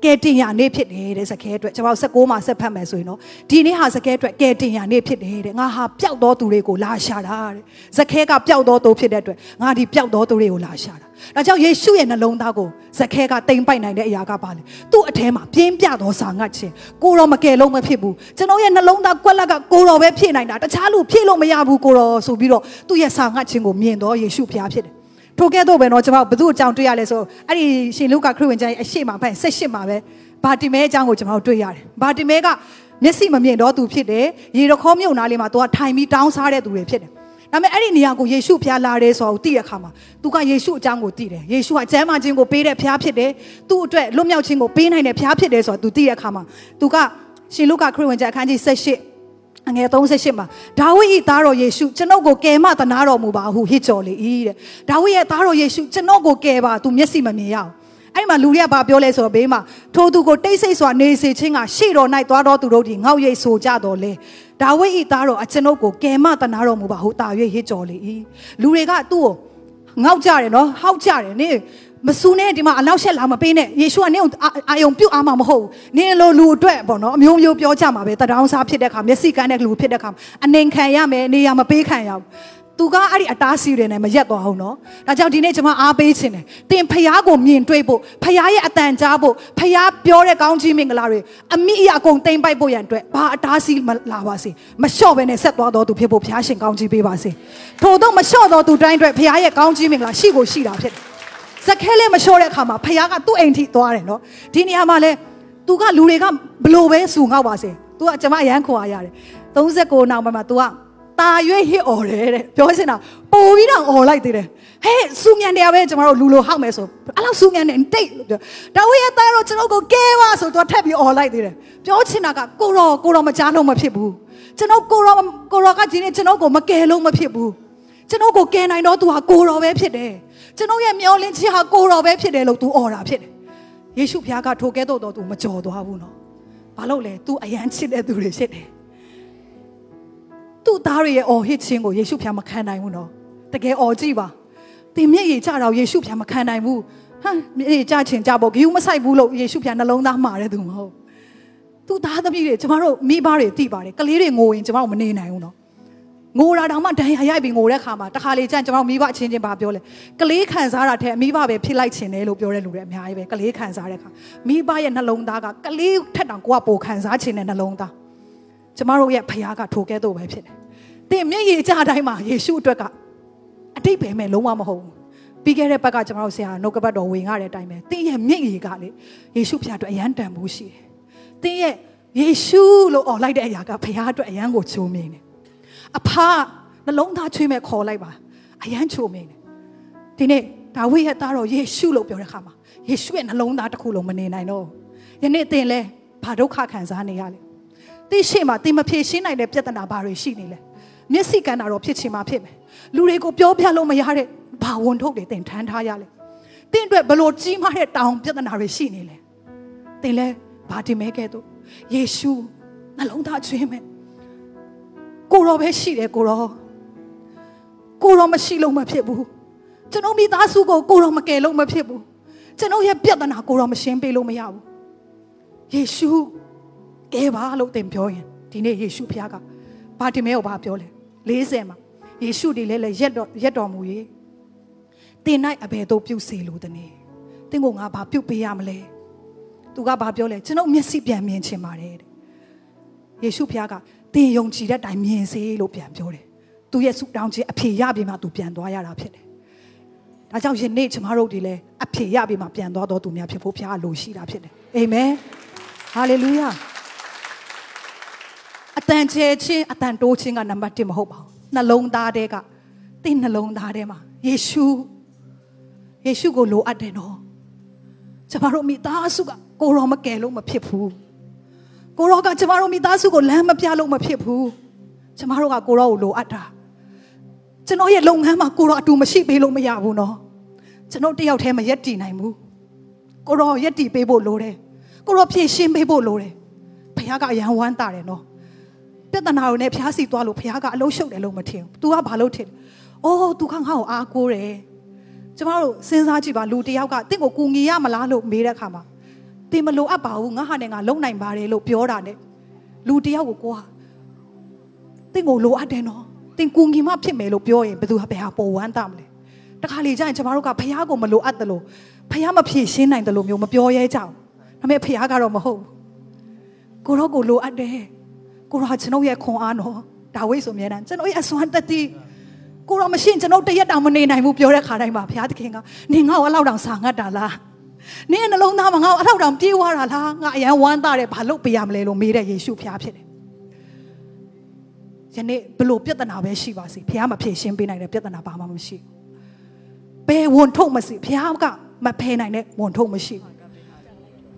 ကဲတင်ရနေ့ဖြစ်တယ်တဲ့ဇခဲအတွက်ကျွန်တော်16မှာဆက်ဖတ်မယ်ဆိုရင်တော့ဒီနေ့ဟာဇခဲအတွက်ကဲတင်ရနေ့ဖြစ်တယ်တဲ့ငါဟာပျောက်သောသူတွေကိုလာရှာတာတဲ့ဇခဲကပျောက်သောသူဖြစ်တဲ့အတွက်ငါဒီပျောက်သောသူတွေကိုလာရှာတာဒါကြောင့်ယေရှုရဲ့နှလုံးသားကိုဇခဲကတိမ်ပိုက်နိုင်တဲ့အရာကပါလေသူ့အထဲမှာပြင်းပြသောစာငတ်ခြင်းကိုရောမကယ်လို့မဖြစ်ဘူးကျွန်တော်ရဲ့နှလုံးသားကွက်လက်ကကိုရောပဲဖြည့်နိုင်တာတခြားလူဖြည့်လို့မရဘူးကိုရောဆိုပြီးတော့သူ့ရဲ့စာငတ်ခြင်းကိုမြင်တော့ယေရှုဖျားဖြစ်တယ် ထိုကဲ့သို့ပဲနော်ကျွန်မဘု து အကြောင်းတွေ့ရလဲဆိုအဲ့ဒီရှင်လုကာခရစ်ဝင်ကျမ်းရဲ့အရှိမဖန်၁၈မှာပဲဗာတိမဲအကြောင်းကိုကျွန်တော်တွေ့ရတယ်ဗာတိမဲကမျက်စိမမြင်တော့သူဖြစ်တယ်ရေတခေါမြုံနားလေးမှာသူကထိုင်ပြီးတောင်းစားတဲ့သူတွေဖြစ်တယ်ဒါပေမဲ့အဲ့ဒီနေရာကိုယေရှုဖျားလာတယ်ဆိုတာကိုသိတဲ့အခါမှာသူကယေရှုအကြောင်းကိုသိတယ်ယေရှုကကျမ်းမာခြင်းကိုပေးတဲ့ဖျားဖြစ်တယ်သူ့အတွက်လွတ်မြောက်ခြင်းကိုပေးနိုင်တဲ့ဖျားဖြစ်တယ်ဆိုတာသူသိတဲ့အခါမှာသူကရှင်လုကာခရစ်ဝင်ကျမ်းအခန်းကြီး၁၈ အငယ်38မှာဒါဝိဒ်၏သားတော်ယေရှုကျွန်ုပ်ကိုကယ်မသနာတော်မူပါဟုဟစ်ကြော်လေ၏တဲ့ဒါဝိဒ်ရဲ့သားတော်ယေရှုကျွန်ုပ်ကိုကယ်ပါသူမျက်စိမမြင်ရအောင်အဲ့ဒီမှာလူတွေကဘာပြောလဲဆိုတော့ဘေးမှာထိုသူကိုတိတ်ဆိတ်စွာနေစေခြင်းကရှေ့တော်၌သွားတော်သူတို့ဒီငေါ့ရိပ်ဆိုကြတော်လဲဒါဝိဒ်၏သားတော်အကျွန်ုပ်ကိုကယ်မသနာတော်မူပါဟုတာ၍ဟစ်ကြော်လေ၏လူတွေကသူ့ကိုငေါ့ကြတယ်နော်ဟောက်ကြတယ်နေ မဆူနဲ့ဒီမှာအနောက်ရှက်လာမပေးနဲ့ယေရှုကနင့်ကိုအာယုံပြုတ်အားမှာမဟုတ်ဘူးနင်လိုလူအတွက်ပေါ့နော်အမျိုးမျိုးပြောကြမှာပဲတတောင်းစားဖြစ်တဲ့ခါမျက်စိကန်းတဲ့လူဖြစ်တဲ့ခါအနေခံရမယ်နေရမပေးခံရဘူးသူကအဲ့ဒီအတားစီတွေနဲ့မရက်သွားအောင်နော်ဒါကြောင့်ဒီနေ့ကျွန်မအားပေးခြင်းတယ်တင်ဖျားကိုမြင်တွေ့ဖို့ဖျားရဲ့အတန်ကြားဖို့ဖျားပြောတဲ့ကောင်းကြီးမင်္ဂလာတွေအမိအရာအကုန်တိမ့်ပိုက်ဖို့ရန်အတွက်ဘာအတားစီမလာပါစေမလျှော့ဘဲနဲ့ဆက်သွားတော်သူဖြစ်ဖို့ဖျားရှင်ကောင်းကြီးပေးပါစေထို့သောမလျှော့တော်သူတိုင်းအတွက်ဖျားရဲ့ကောင်းကြီးမင်္ဂလာရှိကိုရှိတာဖြစ်တယ် ဇက်ခဲလေးမလျှော့တဲ့အခါမှာဖျားကသူ့အိမ်ထိသွားတယ်နော်ဒီနေရာမှာလဲသူကလူတွေကဘလို့ပဲစူငေါ့ပါစေသူကကျွန်မအရန်ခွာရတယ်39နောက်မှာ तू ကตาရွေးဟစ်អော်တယ်တဲ့ပြောချင်တာပို့ပြီးတော့អော်လိုက်သေးတယ်ဟဲ့စူမြန်တရားပဲကျွန်တော်တို့လူလိုဟောက်မယ်ဆိုအဲ့လောက်စူမြန်နေတိတ်လို့ပြောဒါဝိရဲ့သားတော့ကျွန်တော်ကိုကဲပါဆိုတော့ထပ်ပြီးអော်လိုက်သေးတယ်ပြောချင်တာကကိုရောကိုရောမကြားလို့မဖြစ်ဘူးကျွန်တော်ကိုရောကိုရောကဒီနေ့ကျွန်တော်ကိုမကယ်လို့မဖြစ်ဘူးကျွန်တော်ကိုကယ်နိုင်တော့သူဟာကိုရောပဲဖြစ်တယ် ကျွန်တော်ရဲ့မျောလင်းခြင်းဟာကိုရောပဲဖြစ်တယ်လို့သူអော်တာဖြစ်တယ်ယေရှုဖခင်ကထိုကဲတော့တော့သူမကြော်သွားဘူးနော်ဘာလို့လဲ तू အယမ်းချစ်တဲ့သူတွေဖြစ်တယ်သူ့သားရဲ့အော်ဟစ်ခြင်းကိုယေရှုဖျားမခံနိုင်ဘူးနော်တကယ်အော်ကြည့်ပါတင်မျက်ရည်ကြတော့ယေရှုဖျားမခံနိုင်ဘူးဟမ်မျက်ရည်ကြချင်ကြပေါ့ဂယူမဆိုင်ဘူးလို့ယေရှုဖျားနှလုံးသားမှာတဲ့သူမဟုတ်သူ့သားသမီးတွေကျမတို့မိဘတွေသိပါတယ်ကလေးတွေငိုရင်ကျမတို့မနေနိုင်ဘူးနော် ငိုတာတောင်မှဒဏ်ရာရိုက်ပြီးငိုတဲ့ခါမှာတခါလေကျန်ကျမတို့မိဘအချင်းချင်းပါပြောလဲကလေးခံစားတာတဲ့မိဘပဲဖြစ်လိုက်ခြင်းတယ်လို့ပြောတဲ့လူတွေအများကြီးပဲကလေးခံစားတဲ့ခါမိဘရဲ့နှလုံးသားကကလေးထက်တောင်ကိုကပိုခံစားခြင်းတဲ့နှလုံးသားကျမတို့ရဲ့ဖခင်ကထိုကဲ့သို့ပဲဖြစ်တယ်သင်မျက်ရည်ကြတိုင်းမှာယေရှုအတွက်ကအတိတ်ပဲမဲ့လုံးဝမဟုတ်ဘူးပြီးခဲ့တဲ့ဘက်ကကျွန်တော်တို့ဆရာနှုတ်ကပတ်တော်ဝင်ရတဲ့အတိုင်းပဲသင်ရဲ့မျက်ရည်ကလေယေရှုဖျားအတွက်အယံတန်ဖို့ရှိတယ်သင်ရဲ့ယေရှုလို့អော်လိုက်တဲ့အရာကဖခင်အတွက်အယံကိုချိုးမြင်တယ် အဖနှလုံးသားချွေးမဲ့ခေါ်လိုက်ပါအယံချိုးမြင်တယ်ဒီနေ့ဒါဝိရဲ့သားတော်ယေရှုလို့ပြောတဲ့အခါမှာယေရှုရဲ့နှလုံးသားတစ်ခုလုံးမနေနိုင်တော့ယနေ့သင်လဲဘာဒုက္ခခံစားနေရလဲသိရှိမှသင်မဖြေရှင်းနိုင်တဲ့ပြဿနာဘာတွေရှိနေလဲမျက်စိကန်းတာတော့ဖြစ်ချင်မှဖြစ်မယ်လူတွေကိုပြောပြလို့မရတဲ့ဘာဝန်ထုတ်တွေသင်ထမ်းထားရလဲသင်အတွက်ဘလို့ကြီးမားတဲ့တောင်ပြဿနာတွေရှိနေလဲသင်လဲဘာတင်မဲခဲ့တော့ယေရှုနှလုံးသားချွေးမယ် ကိုရောပဲရှိတယ်ကိုရောကိုရောမရှိလို့မဖြစ်ဘူးကျွန်တော်မိသားစုကိုကိုရောမကယ်လို့မဖြစ်ဘူးကျွန်တော်ရဲ့ပြဿနာကိုရောမရှင်းပေးလို့မရဘူးယေရှုကဲပါလို့သင်ပြောရင်ဒီနေ့ယေရှုဖခင်ကဘာတင်မဲကိုဘာပြောလဲ40မှာယေရှုဒီလဲလဲရက်တော်ရက်တော်မူ၍တင်၌အဘယ်သို့ပြုစေလိုသနည်းသင်ကိုငါဘာပြုပေးရမလဲသူကဘာပြောလဲကျွန်တော်မျက်စိပြန်မြင်ချင်ပါတယ်တဲ့ယေရှုဖခင်က တင်ယုံကြည်တဲ့အတိုင်းမြင်စေလို့ပြန်ပြောတယ်သူရဲ့ဆုတောင်းခြင်းအဖြေရပြီမှသူပြန်သွားရတာဖြစ်တယ်ဒါကြောင့်ယနေ့ကျမတို့ဒီလဲအဖြေရပြီမှပြန်သွားတော့သူများဖြစ်ဖို့ဖခင်လိုရှိတာဖြစ်တယ်အာမင်ဟာလေလုယာအတန်ချဲချင်းအတန်တိုးချင်းကနံပါတ်1မဟုတ်ပါဘူးနှလုံးသားတဲကတင်းနှလုံးသားထဲမှာယေရှုယေရှုကိုလိုအပ်တယ်နော်ကျမတို့မိသားစုကကိုရောမကယ်လို့မဖြစ်ဘူး ကိုရောကကျမတို့မိသားစုကိုလမ်းမပြလို့မဖြစ်ဘူးကျမတို့ကကိုရောကိုလိုအပ်တာကျွန်တော်ရဲ့လုပ်ငန်းမှာကိုရောအတူမရှိပေးလို့မရဘူးနော်ကျွန်တော်တယောက်တည်းမရက်တည်နိုင်ဘူးကိုရောရက်တည်ပေးဖို့လိုတယ်ကိုရောဖြည့်ရှင်းပေးဖို့လိုတယ်ဘုရားကအယံဝမ်းတာတယ်နော်ပြဿနာကိုနဲ့ဖျားစီသွားလို့ဖျားကအလုံးရှုပ်တယ်လို့မထင်ဘူး तू ကဘာလို့ထင်လဲအိုး तू ခန့်ခါကိုအားကိုးတယ်ကျမတို့စဉ်းစားကြည့်ပါလူတယောက်ကတင့်ကိုကူငီရမလားလို့မေးတဲ့အခါမှာ တင်မလိုအပ်ပါဘူးငါဟာနဲ့ငါလုံနိုင်ပါတယ်လို့ပြောတာ ਨੇ လူတယောက်ကိုကိုကတင့်ကိုလိုအပ်တယ်နော်တင်ကူငီမဖြစ်မယ်လို့ပြောရင်ဘယ်သူဟာဘယ်ဟာပေါ်ဝမ်းတာမလဲတခါလေကြာရင်ကျမတို့ကဖះကိုမလိုအပ်တယ်လို့ဖះမဖြည့်ရှင်းနိုင်တယ်လို့မျိုးမပြောရဲကြဘူးဒါပေမဲ့ဖះကတော့မဟုတ်ဘူးကိုတော့ကိုလိုအပ်တယ်ကိုတော့ကျွန်ုပ်ရဲ့ခွန်အားနော်ဒါဝိတ်ဆိုမြဲတမ်းကျွန်တော်ရဲ့အစွမ်းတတိကိုတော့မရှင်းကျွန်တော်တရက်တောင်မနေနိုင်ဘူးပြောတဲ့ခါတိုင်းမှာဘုရားသခင်ကနင်ငါ့ကိုအလောက်တောင်စာငတ်တာလား နင်နှလုံးသားမှာငါ့ကိုအလောက်တောင်ပြေးသွားတာလားငါအရန်ဝမ်းသာတယ်ဘာလို့ပေးရမလဲလို့မေးတဲ့ယေရှုဘုရားဖြစ်တယ်ယနေ့ဘလို့ပြဿနာပဲရှိပါစေဘုရားမဖြေရှင်းပေးနိုင်တဲ့ပြဿနာဘာမှမရှိဘူးဘယ်ဝန်ထုတ်မစီဘုရားကမဖယ်နိုင်တဲ့ဝန်ထုတ်မရှိဘူး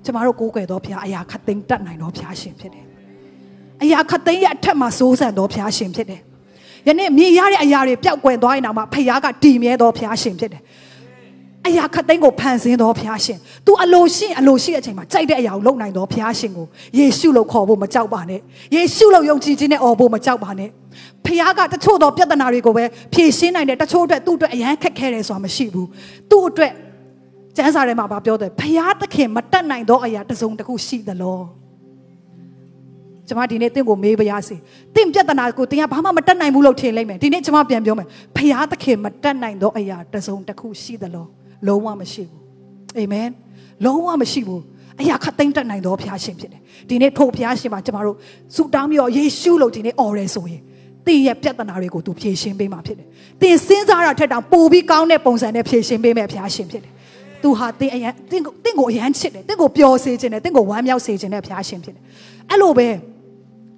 ကျမတို့ကိုးကွယ်တော့ဘုရားအရာခတ်သိမ်းတတ်နိုင်တော့ဘုရားရှင်ဖြစ်တယ်အရာခတ်သိမ်းရဲ့အထက်မှာစိုးစံတော်ဘုရားရှင်ဖြစ်တယ်။ယနေ့မြင်ရတဲ့အရာတွေပျောက်ကွယ်သွားရင်တော့မှဖခင်ကတည်မြဲတော်ဘုရားရှင်ဖြစ်တယ်။ အရာခတ်သိမ်းကိုဖန်ဆင်းတော်ဘုရားရှင်။ तू အလိုရှိအလိုရှိတဲ့အချိန်မှာကြိုက်တဲ့အရာကိုလုပ်နိုင်တော်ဘုရားရှင်ကိုယေရှုလို့ခေါ်ဖို့မကြောက်ပါနဲ့။ယေရှုလို့ယုံကြည်ခြင်းနဲ့អော်ဖို့မကြောက်ပါနဲ့။ဖခင်ကတချို့သောပြဿနာတွေကိုပဲဖြေရှင်းနိုင်တယ်တချို့အတွက်သူ့အတွက်အရန်ခက်ခဲတယ်ဆိုတာမရှိဘူး။သူ့အတွက်ကျမ်းစာထဲမှာပြောတယ်ဖခင်သခင်မတတ်နိုင်သောအရာတစ်စုံတစ်ခုရှိသလား။ကျမဒီနေ့တင့်ကိုမေးပါရစေ။တင့်ပြဿနာကိုတင်ကဘာမှမတတ်နိုင်ဘူးလို့ထင်လိုက်မယ်။ဒီနေ့ကျမပြန်ပြောမယ်။ဖခင်သခင်မတတ်နိုင်သောအရာတစ်စုံတစ်ခုရှိသလား။ လုံးဝမရှိဘူး။အာမင်။လုံးဝမရှိဘူး။အရာခတ်သိမ်းတတ်နိုင်သောဘုရားရှင်ဖြစ်တယ်။ဒီနေ့ထို့ဘုရားရှင်မှာကျမတို့ဆုတောင်းပြီးတော့ယေရှုလို့ဒီနေ့အော်ရဲဆိုရင်တင်းရဲ့ပြဿနာတွေကိုသူဖြေရှင်းပေးမှာဖြစ်တယ်။တင်းစဉ်းစားတာထက်တောင်ပိုပြီးကောင်းတဲ့ပုံစံနဲ့ဖြေရှင်းပေးမယ်ဘုရားရှင်ဖြစ်တယ်။သူဟာတင်းအရန်တင်းကိုတင်းကိုအရန်ချစ်တယ်တင်းကိုပျော်စေခြင်းနဲ့တင်းကိုဝမ်းမြောက်စေခြင်းနဲ့ဘုရားရှင်ဖြစ်တယ်။အဲ့လိုပဲ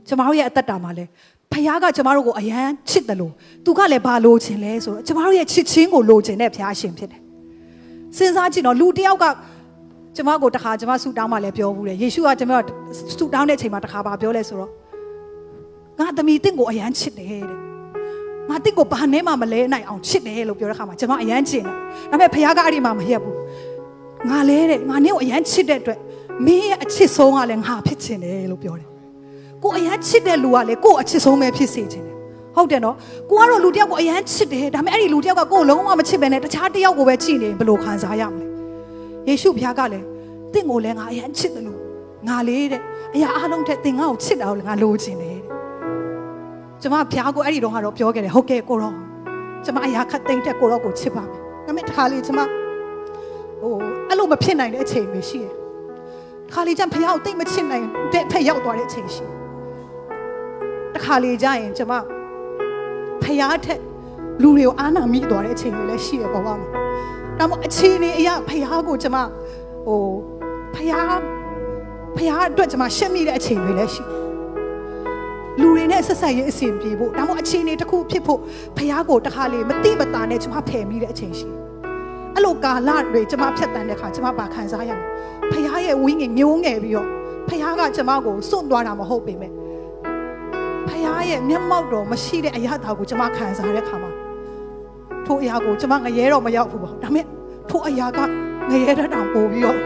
ကျမတို့ရဲ့အသက်တာမှာလဲဖခင်ကကျမတို့ကိုအယမ်းချစ်တယ်လို့သူကလည်းဘာလိုချင်လဲဆိုတော့ကျမတို့ရဲ့ချစ်ချင်းကိုလိုချင်တဲ့ဖခင်ရှင်ဖြစ်တယ် စဉ်းစားကြည့်တော့လူတယောက်ကကျမကိုတခါကျမဆူတောင်းမှလည်းပြောဘူးတယ်ယေရှုကကျမဆူတောင်းတဲ့အချိန်မှာတခါပါပြောလဲဆိုတော့ငါသမီးတင့်ကိုအယမ်းချစ်တယ်တဲ့ငါတင့်ကိုဘာနဲ့မှမလဲနိုင်အောင်ချစ်တယ်လို့ပြောတဲ့ခါမှာကျမအယမ်းချင်တယ်ဒါပေမဲ့ဖခင်ကအဲ့ဒီမှာမရက်ဘူးငါလဲတဲ့ငါနဲ့ကိုအယမ်းချစ်တဲ့အတွက်မင်းရဲ့အချစ်ဆုံးကလည်းငါဖြစ်ချင်တယ်လို့ပြောတယ်ကိုအရန်ချစ်တဲ့လူကလေကိုအချစ်ဆုံးပဲဖြစ်စေခြင်းတယ် ဟုတ်တယ်နော်ကိုကတော့လူတယောက်ကိုအရန်ချစ်တယ်ဒါပေမဲ့အဲ့ဒီလူတယောက်ကကိုလုံးဝမချစ်ပဲနဲ့တခြားတယောက်ကိုပဲကြည့်နေဘယ်လိုခံစားရမလဲယေရှုဘုရားကလည်းတင့်ကိုလည်းငါအရန်ချစ်တယ်လို့ငါလေးတဲ့အရာအလုံးထက်တင်ငါ့ကိုချစ်တာကိုလည်းငါလိုချင်တယ်တဲ့ကျမဘုရားကိုအဲ့ဒီတော့ကတော့ပြောခဲ့တယ်ဟုတ်ကဲ့ကိုရောကျမအရာခတ်သိမ့်တဲ့ကိုရောကိုချစ်ပါမယ်ဒါပေမဲ့တခါလေကျမဟိုအဲ့လိုမဖြစ်နိုင်တဲ့အချိန်မျိုးရှိတယ်ခါလေကျန်ဖះကိုတိတ်မချစ်နိုင်တဲ့ဖက်ရောက်သွားတဲ့အချိန်ရှိတယ်တခါလေကြာရင်ကျမ ဖျားထက်လူတွေကိုအာနာမိသွားတဲ့အချိန်တွေလည်းရှိရပေါ့ပါမှာဒါမှအချိန်လေးအရာဖျားကိုကျမဟိုဖျားဖခင်အတွက်ကျွန်မရှက်မိတဲ့အချိန်တွေလည်းရှိလူတွေနဲ့ဆက်ဆက်ရေးအစဉ်ပြေဖို့ဒါမှမဟုတ်အခြေအနေတစ်ခုဖြစ်ဖို့ဖခင်ကိုတခါလေမတိမတာနဲ့ကျွန်မဖယ်မိတဲ့အချိန်ရှိအဲ့လိုကာလတွေကျွန်မဖြတ်တန်းတဲ့ခါကျွန်မပါခံစားရမယ်ဖခင်ရဲ့ဝင်းငယ်မျိုးငယ်ပြီးတော့ဖခင်ကကျွန်မကိုစွန့်သွားတာမဟုတ်ပေမဲ့ ဖခင်ရဲ့မျက်မှောက်တော်မရှိတဲ့အရာတာကိုကျွန်မခံစားရတဲ့ခါမှာထိုအရာကိုကျွန်မငရဲတော့မရောက်ဘူးပေါ့ဒါပေမဲ့ထိုအရာကငရဲတဲ့တောင်ပို့ပြီးတော့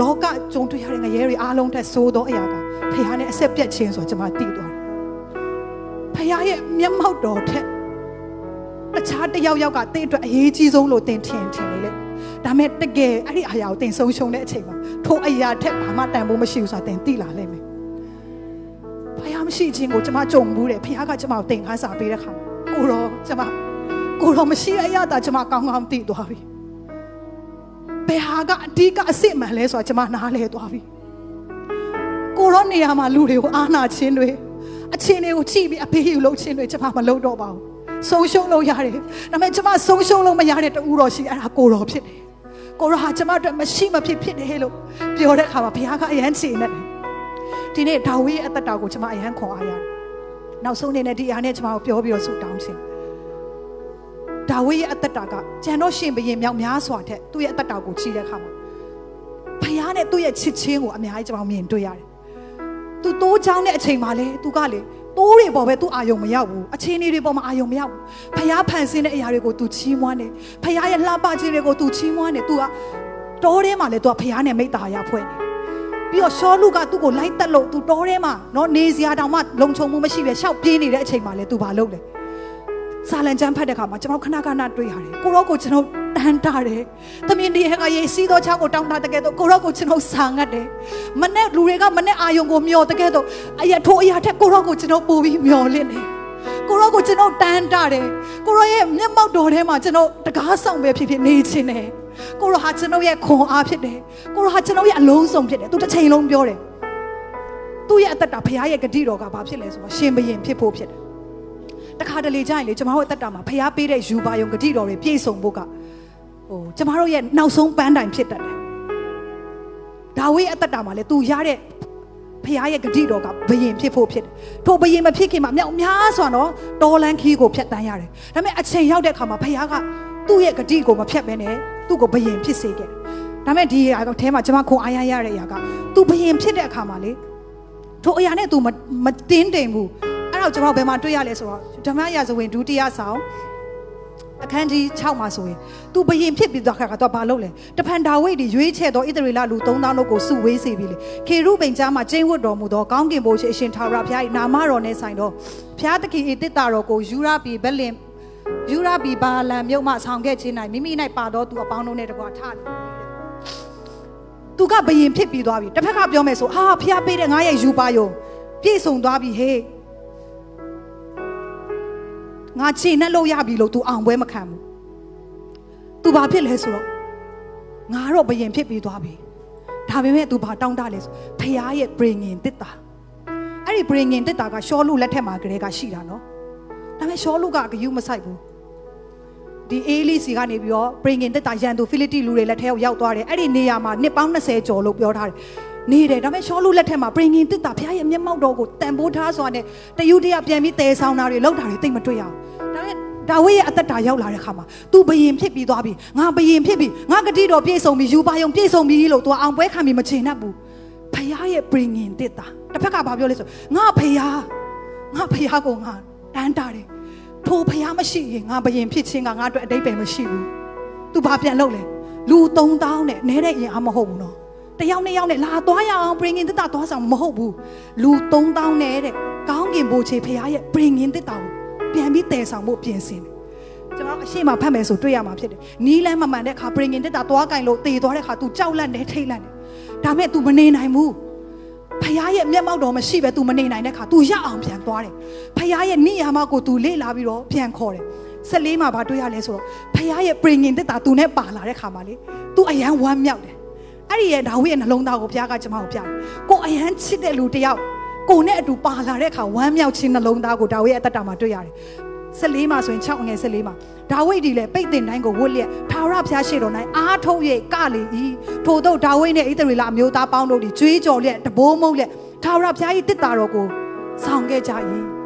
လောကကြုံတွေ့ရတဲ့ငရဲတွေအားလုံးထက်ဆိုးသောအရာကဖခင်နဲ့အဆက်ပြတ်ခြင်းဆိုကျွန်မသိသွားတယ်ဖခင်ရဲ့မျက်မှောက်တော်ထက်တခြားတယောက်ယောက်ကတင်းအတွက်အရေးကြီးဆုံးလို့တင်ထင်ထင်နေလေဒါမဲ့တကယ်အဲ့ဒီအရာကိုတင်ဆုံးရှုံးတဲ့အချိန်မှာထိုအရာထက်ဘာမှတန်ဖိုးမရှိဘူးဆိုတာတင်သိလာလိမ့်မယ် ဖခင်မရှိခြင်းကိုကျွန်မကြုံဘူးတယ်ဖခင်ကကျွန်မကိုတင်ခါစားပေးတဲ့ခါမှာကိုရောကျွန်မကိုရောမရှိအရာတာကျွန်မကောင်းကောင်းသိသွားပြီဘယ်ဟာကအဓိကအစ်စ်မှန်လဲဆိုတာကျွန်မနားလဲသွားပြီကိုရောနေရာမှာလူတွေကိုအာနာခြင်းတွေအချင်းတွေကိုကြည့်ပြီးအဖေးယူလုပ်ခြင်းတွေကျွန်မမလုပ်တော့ပါဘူးဆုံးရှုံးလို့ရတယ်ဒါပေမဲ့ကျွန်မဆုံးရှုံးလို့မရတဲ့တူတော်ရှိအဲ့ဒါကိုရောဖြစ်တယ်ကိုရောဟာကျွန်မအတွက်မရှိမဖြစ်ဖြစ်တယ်လို့ပြောတဲ့အခါမှာဘုရားကအယမ်းချေနေတယ် ဒီနေ့ဒါဝိရဲ့အသက်တာကိုကျွန်မအယမ်းခွန်အားရတယ်နောက်ဆုံးအနေနဲ့ဒီအားနဲ့ကျွန်မကိုပြောပြီးတော့ဆုတောင်းခြင်းဒါဝိရဲ့အသက်တာကကျန်တော့ရှင်ဘရင်မြောက်များစွာထက်သူ့ရဲ့အသက်တာကိုချီးတဲ့အခါမှာဖခင်နဲ့သူ့ရဲ့ချစ်ချင်းကိုအများကြီးကျွန်တော်မြင်တွေ့ရတယ်။ तू တိုးချောင်းတဲ့အချိန်မှာလေ तू ကလေတိုးတွေပေါ်ပဲ तू အာယုံမရောက်ဘူး။အချင်းတွေပေါ်မှာအာယုံမရောက်ဘူး။ဖခင်ဖန်ဆင်းတဲ့အရာတွေကို तू ချီးမွမ်းတယ်။ဖခင်ရဲ့လှပခြင်းတွေကို तू ချီးမွမ်းတယ်။ तू ကတိုးထဲမှာလေ तू ကဖခင်နဲ့မိတ္တာရဖွဲ့နေတယ်။ ပြီးတော့ရှောလူကသူ့ကိုလိုက်တက်လို့ तू တိုးထဲမှာနော်နေစရာတောင်မှလုံခြုံမှုမရှိပဲရှောက်ပြေးနေတဲ့အချိန်မှာလေ तू ဘာလုပ်လဲ။စာလံကျမ်းဖတ်တဲ့ခါမှာကျွန်တော်ခဏခဏတွေ့ရတယ်ကိုရောကိုကျွန်တော်တန်တာတယ်သမင်ဒီဟကရေစီးသောချောင်းကိုတောင်းတာတကယ်တော့ကိုရောကိုကျွန်တော်စာငတ်တယ်မနဲ့လူတွေကမနဲ့အာယုံကိုမျောတကယ်တော့အရာထိုးအရာထက်ကိုရောကိုကျွန်တော်ပို့ပြီးမျောလင့်တယ်ကိုရောကိုကျွန်တော်တန်တာတယ်ကိုရောရဲ့မျက်မှောက်တော်ထဲမှာကျွန်တော်တကားဆောင်ပဲဖြစ်ဖြစ်နေခြင်းတယ် ကိုရောဟာကျွန်တော်ရဲ့ခွန်အားဖြစ်တယ်ကိုရောဟာကျွန်တော်ရဲ့အလုံးစုံဖြစ်တယ်သူတစ်ချိန်လုံးပြောတယ်သူ့ရဲ့အသက်တာဖခင်ရဲ့ဂတိတော်ကဘာဖြစ်လဲဆိုတော့ရှင်ဘရင်ဖြစ်ဖို့ဖြစ်တယ်တခါတလေကြာရင်လေကျမတို့အသက်တာမှာဖျားပေးတဲ့ယူပါယုံဂတိတော်တွေပြည့်စုံဖို့ကဟိုကျမတို့ရဲ့နောက်ဆုံးပန်းတိုင်ဖြစ်တတ်တယ်ဒါဝိအသက်တာမှာလေ तू ရတဲ့ဖျားရဲ့ဂတိတော်ကဘယင်ဖြစ်ဖို့ဖြစ်တယ်ထိုဘယင်မဖြစ်ခင်မှာမြောက်များစွာတော့တော်လန်ခီးကိုဖျက်တန်းရတယ်ဒါပေမဲ့အချိန်ရောက်တဲ့အခါမှာဖျားကသူ့ရဲ့ဂတိကိုမဖျက်ဘဲနဲ့ သူ့ကိုဘယင်ဖြစ်စေခဲ့တယ်ဒါမဲ့ဒီအရာတော့အဲမှာကျွန်မခွန်အားရရတဲ့အရာကသူဘယင်ဖြစ်တဲ့အခါမှာလေထိုအရာနဲ့ तू မတင်းတိမ်ဘူးအဲ့တော့ကျွန်တော်ဘယ်မှာတွေ့ရလဲဆိုတော့ဓမ္မရာဇဝင်ဒုတိယဆောင်အခန်းကြီး6မှာဆိုရင် तू ဘယင်ဖြစ်ပြီးတော့ခါကတော့ဘာလုပ်လဲတဖန်ဒါဝိဒ်ဒီရွေးချယ်သောဣသရေလလူ3000လောက်ကိုစုဝေးစေပြီလေခေရုဗိမ်ကြားမှာကျင်းဝတ်တော်မူသောကောင်းကင်ဘုရားအရှင်ထာဝရဘုရား၏နာမတော်နဲ့ဆိုင်သောဘုရားသခင်၏တစ်တာတော်ကိုယူရပြီးဗက်လင် ယူရပြီဘာလံမြုပ်မှဆောင်ခဲ့ခြင်း၌မိမိ၌ပါတော်သူအပေါင်းတို့နဲ့တကွာထတယ်သူကဘယင်ဖြစ်ပြီးသွားပြီတစ်ဖက်ကပြောမယ်ဆိုဟာဖျားပေးတဲ့ငါရဲ့ယူပါယုံပြည့်စုံသွားပြီဟေးငါခြေနဲ့လို့ရပြီလို့ तू အောင်ပွဲမခံဘူး तू ဘာဖြစ်လဲဆိုတော့ငါတော့ဘယင်ဖြစ်ပြီးသွားပြီဒါပေမဲ့ तू ဘာတောင်းတလဲဆိုဖះရဲ့ bringing တစ်တာအဲ့ဒီ bringing တစ်တာကရှောလူလက်ထက်မှာကလေးကရှိတာနော်ဒါပေမဲ့ရှောလူကဂယုမဆိုင်ဘူး ဒီအေးလီစီကနေပြီးတော့ bringing တစ်တာရန်သူဖိလိတိလူတွေလက်ထဲကိုရောက်သွားတယ်အဲ့ဒီနေရာမှာနှစ်ပေါင်း20ကျော်လို့ပြောထားတယ်နေတယ်ဒါပေမဲ့ရှောလူလက်ထက်မှာ bringing တစ်တာဘုရားရဲ့မျက်မှောက်တော်ကိုတန်ဖိုးထားစွာနဲ့တယူတရပြန်ပြီးတည်ဆောင်တာတွေလောက်တာတွေသိမတွေ့ရအောင်ဒါပေမဲ့ဒါဝိရဲ့အသက်တာရောက်လာတဲ့ခါမှာ तू ဘယင်ဖြစ်ပြီးသွားပြီငါဘယင်ဖြစ်ပြီငါဂတိတော်ပြည့်စုံပြီယူပါယုံပြည့်စုံပြီလို့ तू အောင်ပွဲခံပြီးမချင်တတ်ဘူးဖះရဲ့ bringing တစ်တာတစ်ဖက်ကဘာပြောလဲဆိုငါဖះငါဖះကိုငါတန်းတာတယ် ထိုဖះမရှိရင်ငါဘယင်ဖြစ်ခြင်းကငါအတွက်အတိတ်ပဲမရှိဘူး तू ဘာပြန်လုပ်လဲလူ3000နဲ့နဲတဲ့ရင်အမဟုတ်ဘူးနော်တယောက်နဲ့ယောက်နဲ့လာသွားရအောင် bringing တစ်တာသွားဆောင်မဟုတ်ဘူးလူ3000နဲ့တဲ့ကောင်းကင်ဘိုးချေဖះရဲ့ bringing တစ်တာကိုပြန်ပြီးတည်ဆောင်ဖို့ပြင်ဆင်တယ်ကျွန်တော်အရှိမဖတ်မယ်ဆိုတွေ့ရမှာဖြစ်တယ်နီးလန်းမမှန်တဲ့အခါ bringing တက်တာသွားကင်လို့တည်သွားတဲ့အခါ तू ကြောက်လန့်နေထိတ်လန့်နေဒါမဲ့ तू မနေနိုင်ဘူး ဖခင်ရဲ့မျက်မှောက်တော်မရှိပဲ तू မနေနိုင်တဲ့အခါ तू ရအောင်ပြန်သွားတယ်ဖခင်ရဲ့နိယာမကို तू လေ့လာပြီးတော့ပြန်ခေါ်တယ်ဆက်လေးမှာဘာတွေ့ရလဲဆိုတော့ဖခင်ရဲ့ bringing တက်တာ तू နဲ့ပါလာတဲ့ခါမှာလေ तू အရန်ဝမ်းမြောက်တယ်အဲ့ဒီရဲ့ဒါဝိရဲ့နှလုံးသားကိုဘုရားကကျွန်မကိုပြတယ်ကိုအရန်ချစ်တဲ့လူတယောက်ကိုနဲ့အတူပါလာတဲ့အခါဝမ်းမြောက်ခြင်းနှလုံးသားကိုဒါဝိရဲ့အသက်တာမှာတွေ့ရတယ် 14မှာဆိုရင်6ငယ်14မှာဒါဝိဒ်ဒီလည်းပိတ်တင်တိုင်းကိုဝတ်လျက်ထာဝရဘုရားရှေ့တော်၌အားထုတ်၍ကလေ၏ထို့သောဒါဝိဒ်နှင့်ဣသရေလအမျိုးသားပေါင်းတို့သည်ကြွေးကြော်လျက်တဘိုးမုတ်လျက်ထာဝရဘုရား၏တစ်တာတော်ကိုဆောင်ခဲ့ကြ၏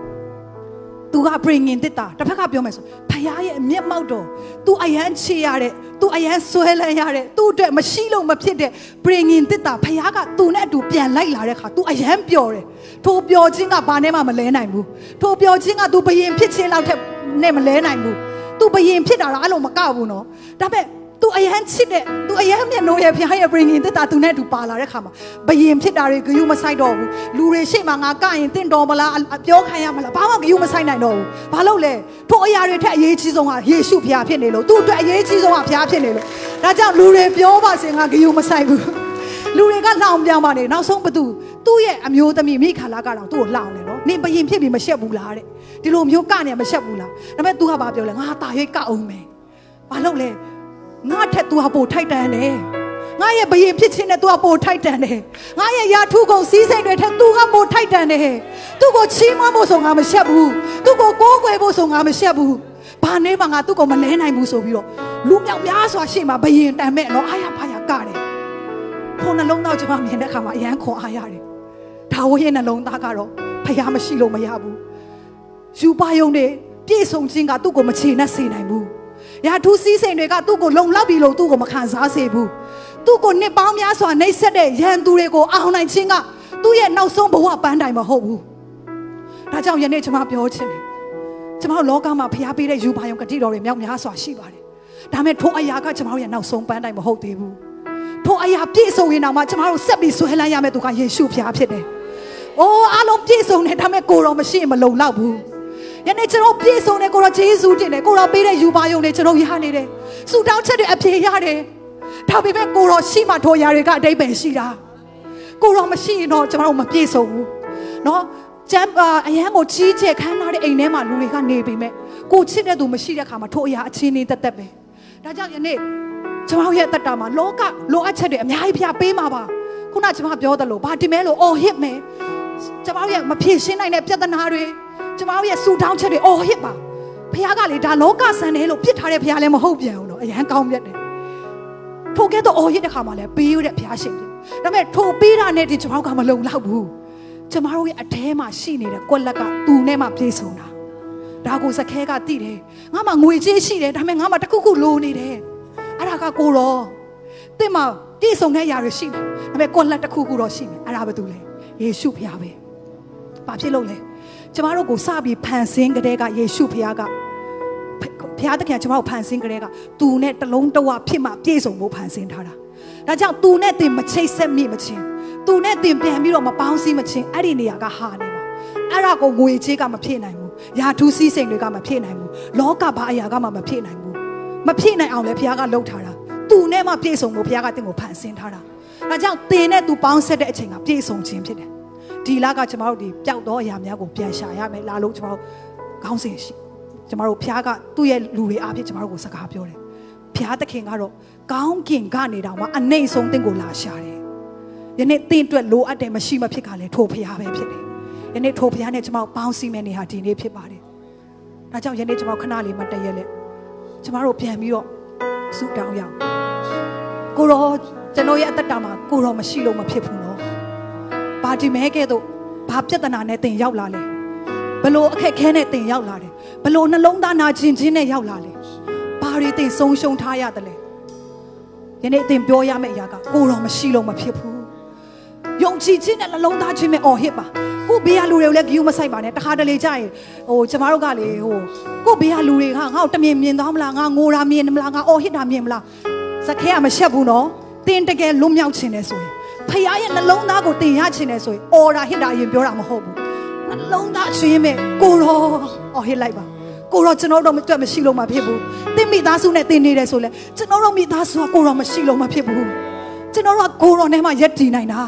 သူကပြင်ငင်တစ်တာတစ်ဖက်ကပြောမယ်ဆိုဘုရားရဲ့အမျက်မှောက်တော်သူအယံချေရတဲ့သူအယံဆွဲလန်းရတဲ့သူ့အတွက်မရှိလို့မဖြစ်တဲ့ပြင်ငင်တစ်တာဘုရားကသူနဲ့အတူပြန်လိုက်လာတဲ့အခါသူအယံပျော်တယ် ထိုပျော်ခြင်းကဘာနဲ့မှမလဲနိုင်ဘူးထိုပျော်ခြင်းက तू ဘယင်ဖြစ်ခြင်းလောက်ထက်နဲ့မလဲနိုင်ဘူး तू ဘယင်ဖြစ်တာတော့အဲ့လိုမကဘူးနော်ဒါပေမဲ့ तू အယမ်းချစ်တဲ့ तू အယမ်းမျက်နှာရဲ့ဖခင်ရဲ့ bring in တစ်တာ तू နဲ့အတူပါလာတဲ့ခါမှာဘယင်ဖြစ်တာတွေဂယုမဆိုင်တော့ဘူးလူတွေရှေ့မှာငါကရင်တင့်တော်မလားအပြောခံရမလားဘာမှဂယုမဆိုင်နိုင်တော့ဘူးဘာလို့လဲထိုအရာတွေထက်အရေးကြီးဆုံးကယေရှုဖခင်ဖြစ်နေလို့သူ့အတွက်အရေးကြီးဆုံးကဖခင်ဖြစ်နေလို့ဒါကြောင့်လူတွေပြောပါစေငါဂယုမဆိုင်ဘူးလူတွေကလောင်ပြောင်းပါနေနောက်ဆုံးဘသူ သူ့ရဲ့အမျိုးသမီးမိခါလာကတော့သူ့ကိုလောင်တယ်နော်နင်ဘယင်ဖြစ်ပြီးမရှက်ဘူးလားတဲ့ဒီလိုမျိုးကနေမရှက်ဘူးလားဒါပေမဲ့ तू ကဘာပြောလဲငါတာရိတ်ကအောင်မယ်ဘာလို့လဲငါထက် तू ဟာပိုထိုက်တန်တယ်ငါရဲ့ဘယင်ဖြစ်ခြင်းနဲ့ तू ကပိုထိုက်တန်တယ်ငါရဲ့ယာထုကုန်စည်းစိမ်တွေထက် तू ကပိုထိုက်တန်တယ်သူ့ကိုချီးမွမ်းဖို့ဆိုငါမရှက်ဘူးသူ့ကိုကိုးကွယ်ဖို့ဆိုငါမရှက်ဘူးဘာနဲ့မှငါသူ့ကိုမလဲနိုင်ဘူးဆိုပြီးတော့လူမြောက်များစွာရှေ့မှာဘယင်တန်မဲ့နော်အားရဖာရကတယ်ခုနှလုံးသားကျွန်မမြင်တဲ့အခါမှာအယမ်းခွန်အားရတယ် ဒါဝိရဲ့နှလုံးသားကတော့ဖះမရှိလို့မရဘူးယူပါယုံတွေပြည့်စုံခြင်းကသူ့ကိုမချေနဲ့စေနိုင်ဘူးရာထူးစည်းစိမ်တွေကသူ့ကိုလုံလောက်ပြီလို့သူ့ကိုမခံစားစေဘူးသူ့ကိုနှစ်ပေါင်းများစွာနှိပ်စက်တဲ့ရန်သူတွေကိုအောင်နိုင်ခြင်းကသူ့ရဲ့နောက်ဆုံးဘဝပန်းတိုင်မဟုတ်ဘူးဒါကြောင့်ယနေ့ကျွန်မပြောချင်တယ်ကျွန်တော်လောကမှာဖျားပေးတဲ့ယူပါယုံကတိတော်တွေမြောက်များစွာရှိပါတယ်ဒါပေမဲ့ထိုအရာကကျွန်တော်ရဲ့နောက်ဆုံးပန်းတိုင်မဟုတ်သေးဘူး ထိုအရာပြည့်စုံရင်တော့မှကျွန်တော်တို့ဆက်ပြီးဆွဲလန်းရမယ့်သူကယေရှုဖျားဖြစ်တယ်။အိုးအားလုံးပြည့်စုံတယ်ဒါပေမဲ့ကိုတော်မရှိရင်မလုံလောက်ဘူး။ယနေ့ကျွန်တော်ပြည့်စုံတယ်ကိုတော်ယေရှုတင်တယ်ကိုတော်ပေးတဲ့ယူပါယုံတွေကျွန်တော်ရနေတယ်။ဆူတောင်းချက်တွေအပြေရတယ်။ဒါပေမဲ့ကိုတော်ရှိမှထိုအရာတွေကအတိတ်ပဲရှိတာ။ကိုတော်မရှိရင်တော့ကျွန်တော်တို့မပြည့်စုံဘူး။နော်ကျမ်းအရန်ကိုကြီးကျယ်ခမ်းနားတဲ့အိမ်ထဲမှာလူတွေကနေပေမဲ့ကိုချစ်တဲ့သူမရှိတဲ့ခါမှာထိုအရာအချင်းလေးတက်တက်ပဲ။ဒါကြောင့်ယနေ့ ကျွန်တော်ရဲ့တက်တာမှာလောကလိုအပ်ချက်တွေအများကြီးဖျားပေးမှာပါခုနကျွန်မပြောသလိုဘာတင်မဲလို့အော်ဟစ်မယ်ကျွန်တော်ရဲ့မဖြေရှင်းနိုင်တဲ့ပြဿနာတွေကျွန်တော်ရဲ့ဆူတောင်းချက်တွေအော်ဟစ်ပါဖျားကလေဒါလောကဆန်တယ်လို့ပြစ်ထားတဲ့ဖျားလည်းမဟုတ်ပြန်ဘူးနော်အရန်ကောင်းမြတ်တယ်ထိုကဲတော့အော်ဟစ်တဲ့ခါမှာလည်းပေးရတဲ့ဖျားရှင်တယ်ဒါပေမဲ့ထိုပေးတာနဲ့ဒီကျွန်တော်ကမလုံလောက်ဘူးကျွန်တော်ရဲ့အထဲမှာရှိနေတဲ့ကွက်လက်ကသူနဲ့မှပြေဆုံးတာဒါကိုစခဲကတိတယ်ငါမှငွေကြေးရှိတယ်ဒါပေမဲ့ငါမှတခုခုလိုနေတယ် အဲ့ဒါကကိုရောတင့်မှာပြည့်စုံတဲ့ຢာတွေရှိတယ်ဒါပေမဲ့ကိုလက်တစ်ခုခုတော့ရှိတယ်အဲ့ဒါဘာတူလဲယေရှုဖခင်ပဲဘာဖြစ်လို့လဲကျမတို့ကိုစပြီးဖန်ဆင်းကြတဲ့ကယေရှုဖခင်ကဖခင်တခင်ကျမတို့ဖန်ဆင်းကြတဲ့ကသူနဲ့တလုံးတဝဖြစ်မှပြည့်စုံဖို့ဖန်ဆင်းထားတာဒါကြောင့်သူနဲ့တင်မချိတ်ဆက်မိမချင်းသူနဲ့တင်ပြန်ပြီးတော့မပေါင်းစည်းမချင်းအဲ့ဒီနေရာကဟာနေပါအဲ့ဒါကိုငွေချေးကမဖြစ်နိုင်ဘူးယာထူးစည်းစိမ်တွေကမဖြစ်နိုင်ဘူးလောကဘာအရာကမှမဖြစ်နိုင်ဘူး မဖြစ်နိုင်အောင်လဲဘုရားကလှုပ်ထားတာသူနဲ့မှပြည့်စုံဖို့ဘုရားကတင့်ကိုဖန်ဆင်းထားတာဒါကြောင့်သင်နဲ့သူပေါင်းဆက်တဲ့အချိန်ကပြည့်စုံခြင်းဖြစ်တယ်ဒီလကကျမတို့ဒီပျောက်သောအရာများကိုပြန်ရှာရမယ်လာလို့ကျမတို့ခေါင်းစဉ်ရှိကျမတို့ဘုရားကသူ့ရဲ့လူတွေအားဖြင့်ကျမတို့ကိုစကားပြောတယ်ဘုရားသခင်ကတော့ကောင်းကင်ကနေတောင်မှအနေဆုံးတင့်ကိုလာရှာတယ်ယနေ့တင့်အတွက်လိုအပ်တယ်မရှိမဖြစ်ကလည်းထိုဘုရားပဲဖြစ်တယ်ယနေ့ထိုဘုရားနဲ့ကျမတို့ပေါင်းစည်းမဲ့နေဟာဒီနေ့ဖြစ်ပါတယ်ဒါကြောင့်ယနေ့ကျမတို့ခဏလေးမှတည့်ရက်လက် ကျမတို့ပြန်ပြီးတော့ဆုတောင်းရအောင်ကိုရောကျွန်တော်ရဲ့အသက်တာမှာကိုရောမရှိလို့မဖြစ်ဘူးနော်ဘာဒီမဲကဲ့သို့ဘာပြဿနာနဲ့တင်ရောက်လာလဲဘလို့အခက်ခဲနဲ့တင်ရောက်လာတယ်ဘလို့နှလုံးသားနာကျင်ခြင်းနဲ့ရောက်လာလဲဘာတွေတင်ဆုံးရှုံးထားရတယ်လဲယနေ့တင်ပြောရမယ့်အရာကကိုရောမရှိလို့မဖြစ်ဘူးယုံကြည်ခြင်းနဲ့နှလုံးသားခြင်းနဲ့အော်ဟစ်ပါ ကိုဘေးကလူတွေကိုလည်းဂယူမဆိုင်ပါနဲ့တခါတလေကြာရင်ဟိုကျမတို့ကလေဟိုကိုဘေးကလူတွေကငါ့ကိုတမြင်မြင်သွားမလားငါငိုတာမြင်မလားငါအော်ဟစ်တာမြင်မလားစခဲကမရှက်ဘူးနော်တင်းတကယ်လွတ်မြောက်ခြင်းနဲ့ဆိုရင်ဖခင်ရဲ့နှလုံးသားကိုတင်ရခြင်းနဲ့ဆိုရင်အော်တာဟစ်တာရင်ပြောတာမဟုတ်ဘူးနှလုံးသားအချင်းမဲ့ကိုရောအော်ဟစ်လိုက်ပါကိုရောကျွန်တော်တို့မတွေ့မရှိလို့မဖြစ်ဘူးတင်းမိသားစုနဲ့တင်နေတယ်ဆိုလဲကျွန်တော်တို့မိသားစုကကိုရောမရှိလို့မဖြစ်ဘူးကျွန်တော်တို့ကကိုရောနဲ့မှရက်တည်နိုင်တာ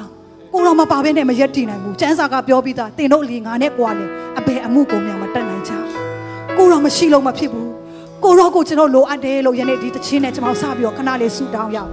ကိုတော်မပါဘဲနဲ့မရက်တည်နိုင်ဘူးကျန်းစာကပြောပြီးသားတင်တို့အလီငါနဲ့ကွာလေအဘယ်အမှုကုန်များမတက်နိုင်ကြကိုတော်မရှိလို့မဖြစ်ဘူးကိုတော်ကိုကျွန်တော်လိုအပ်တယ်လို့ယနေ့ဒီတချင်းနဲ့ကျွန်တော်စပြီးတော့ခဏလေးဆူတောင်းရအောင်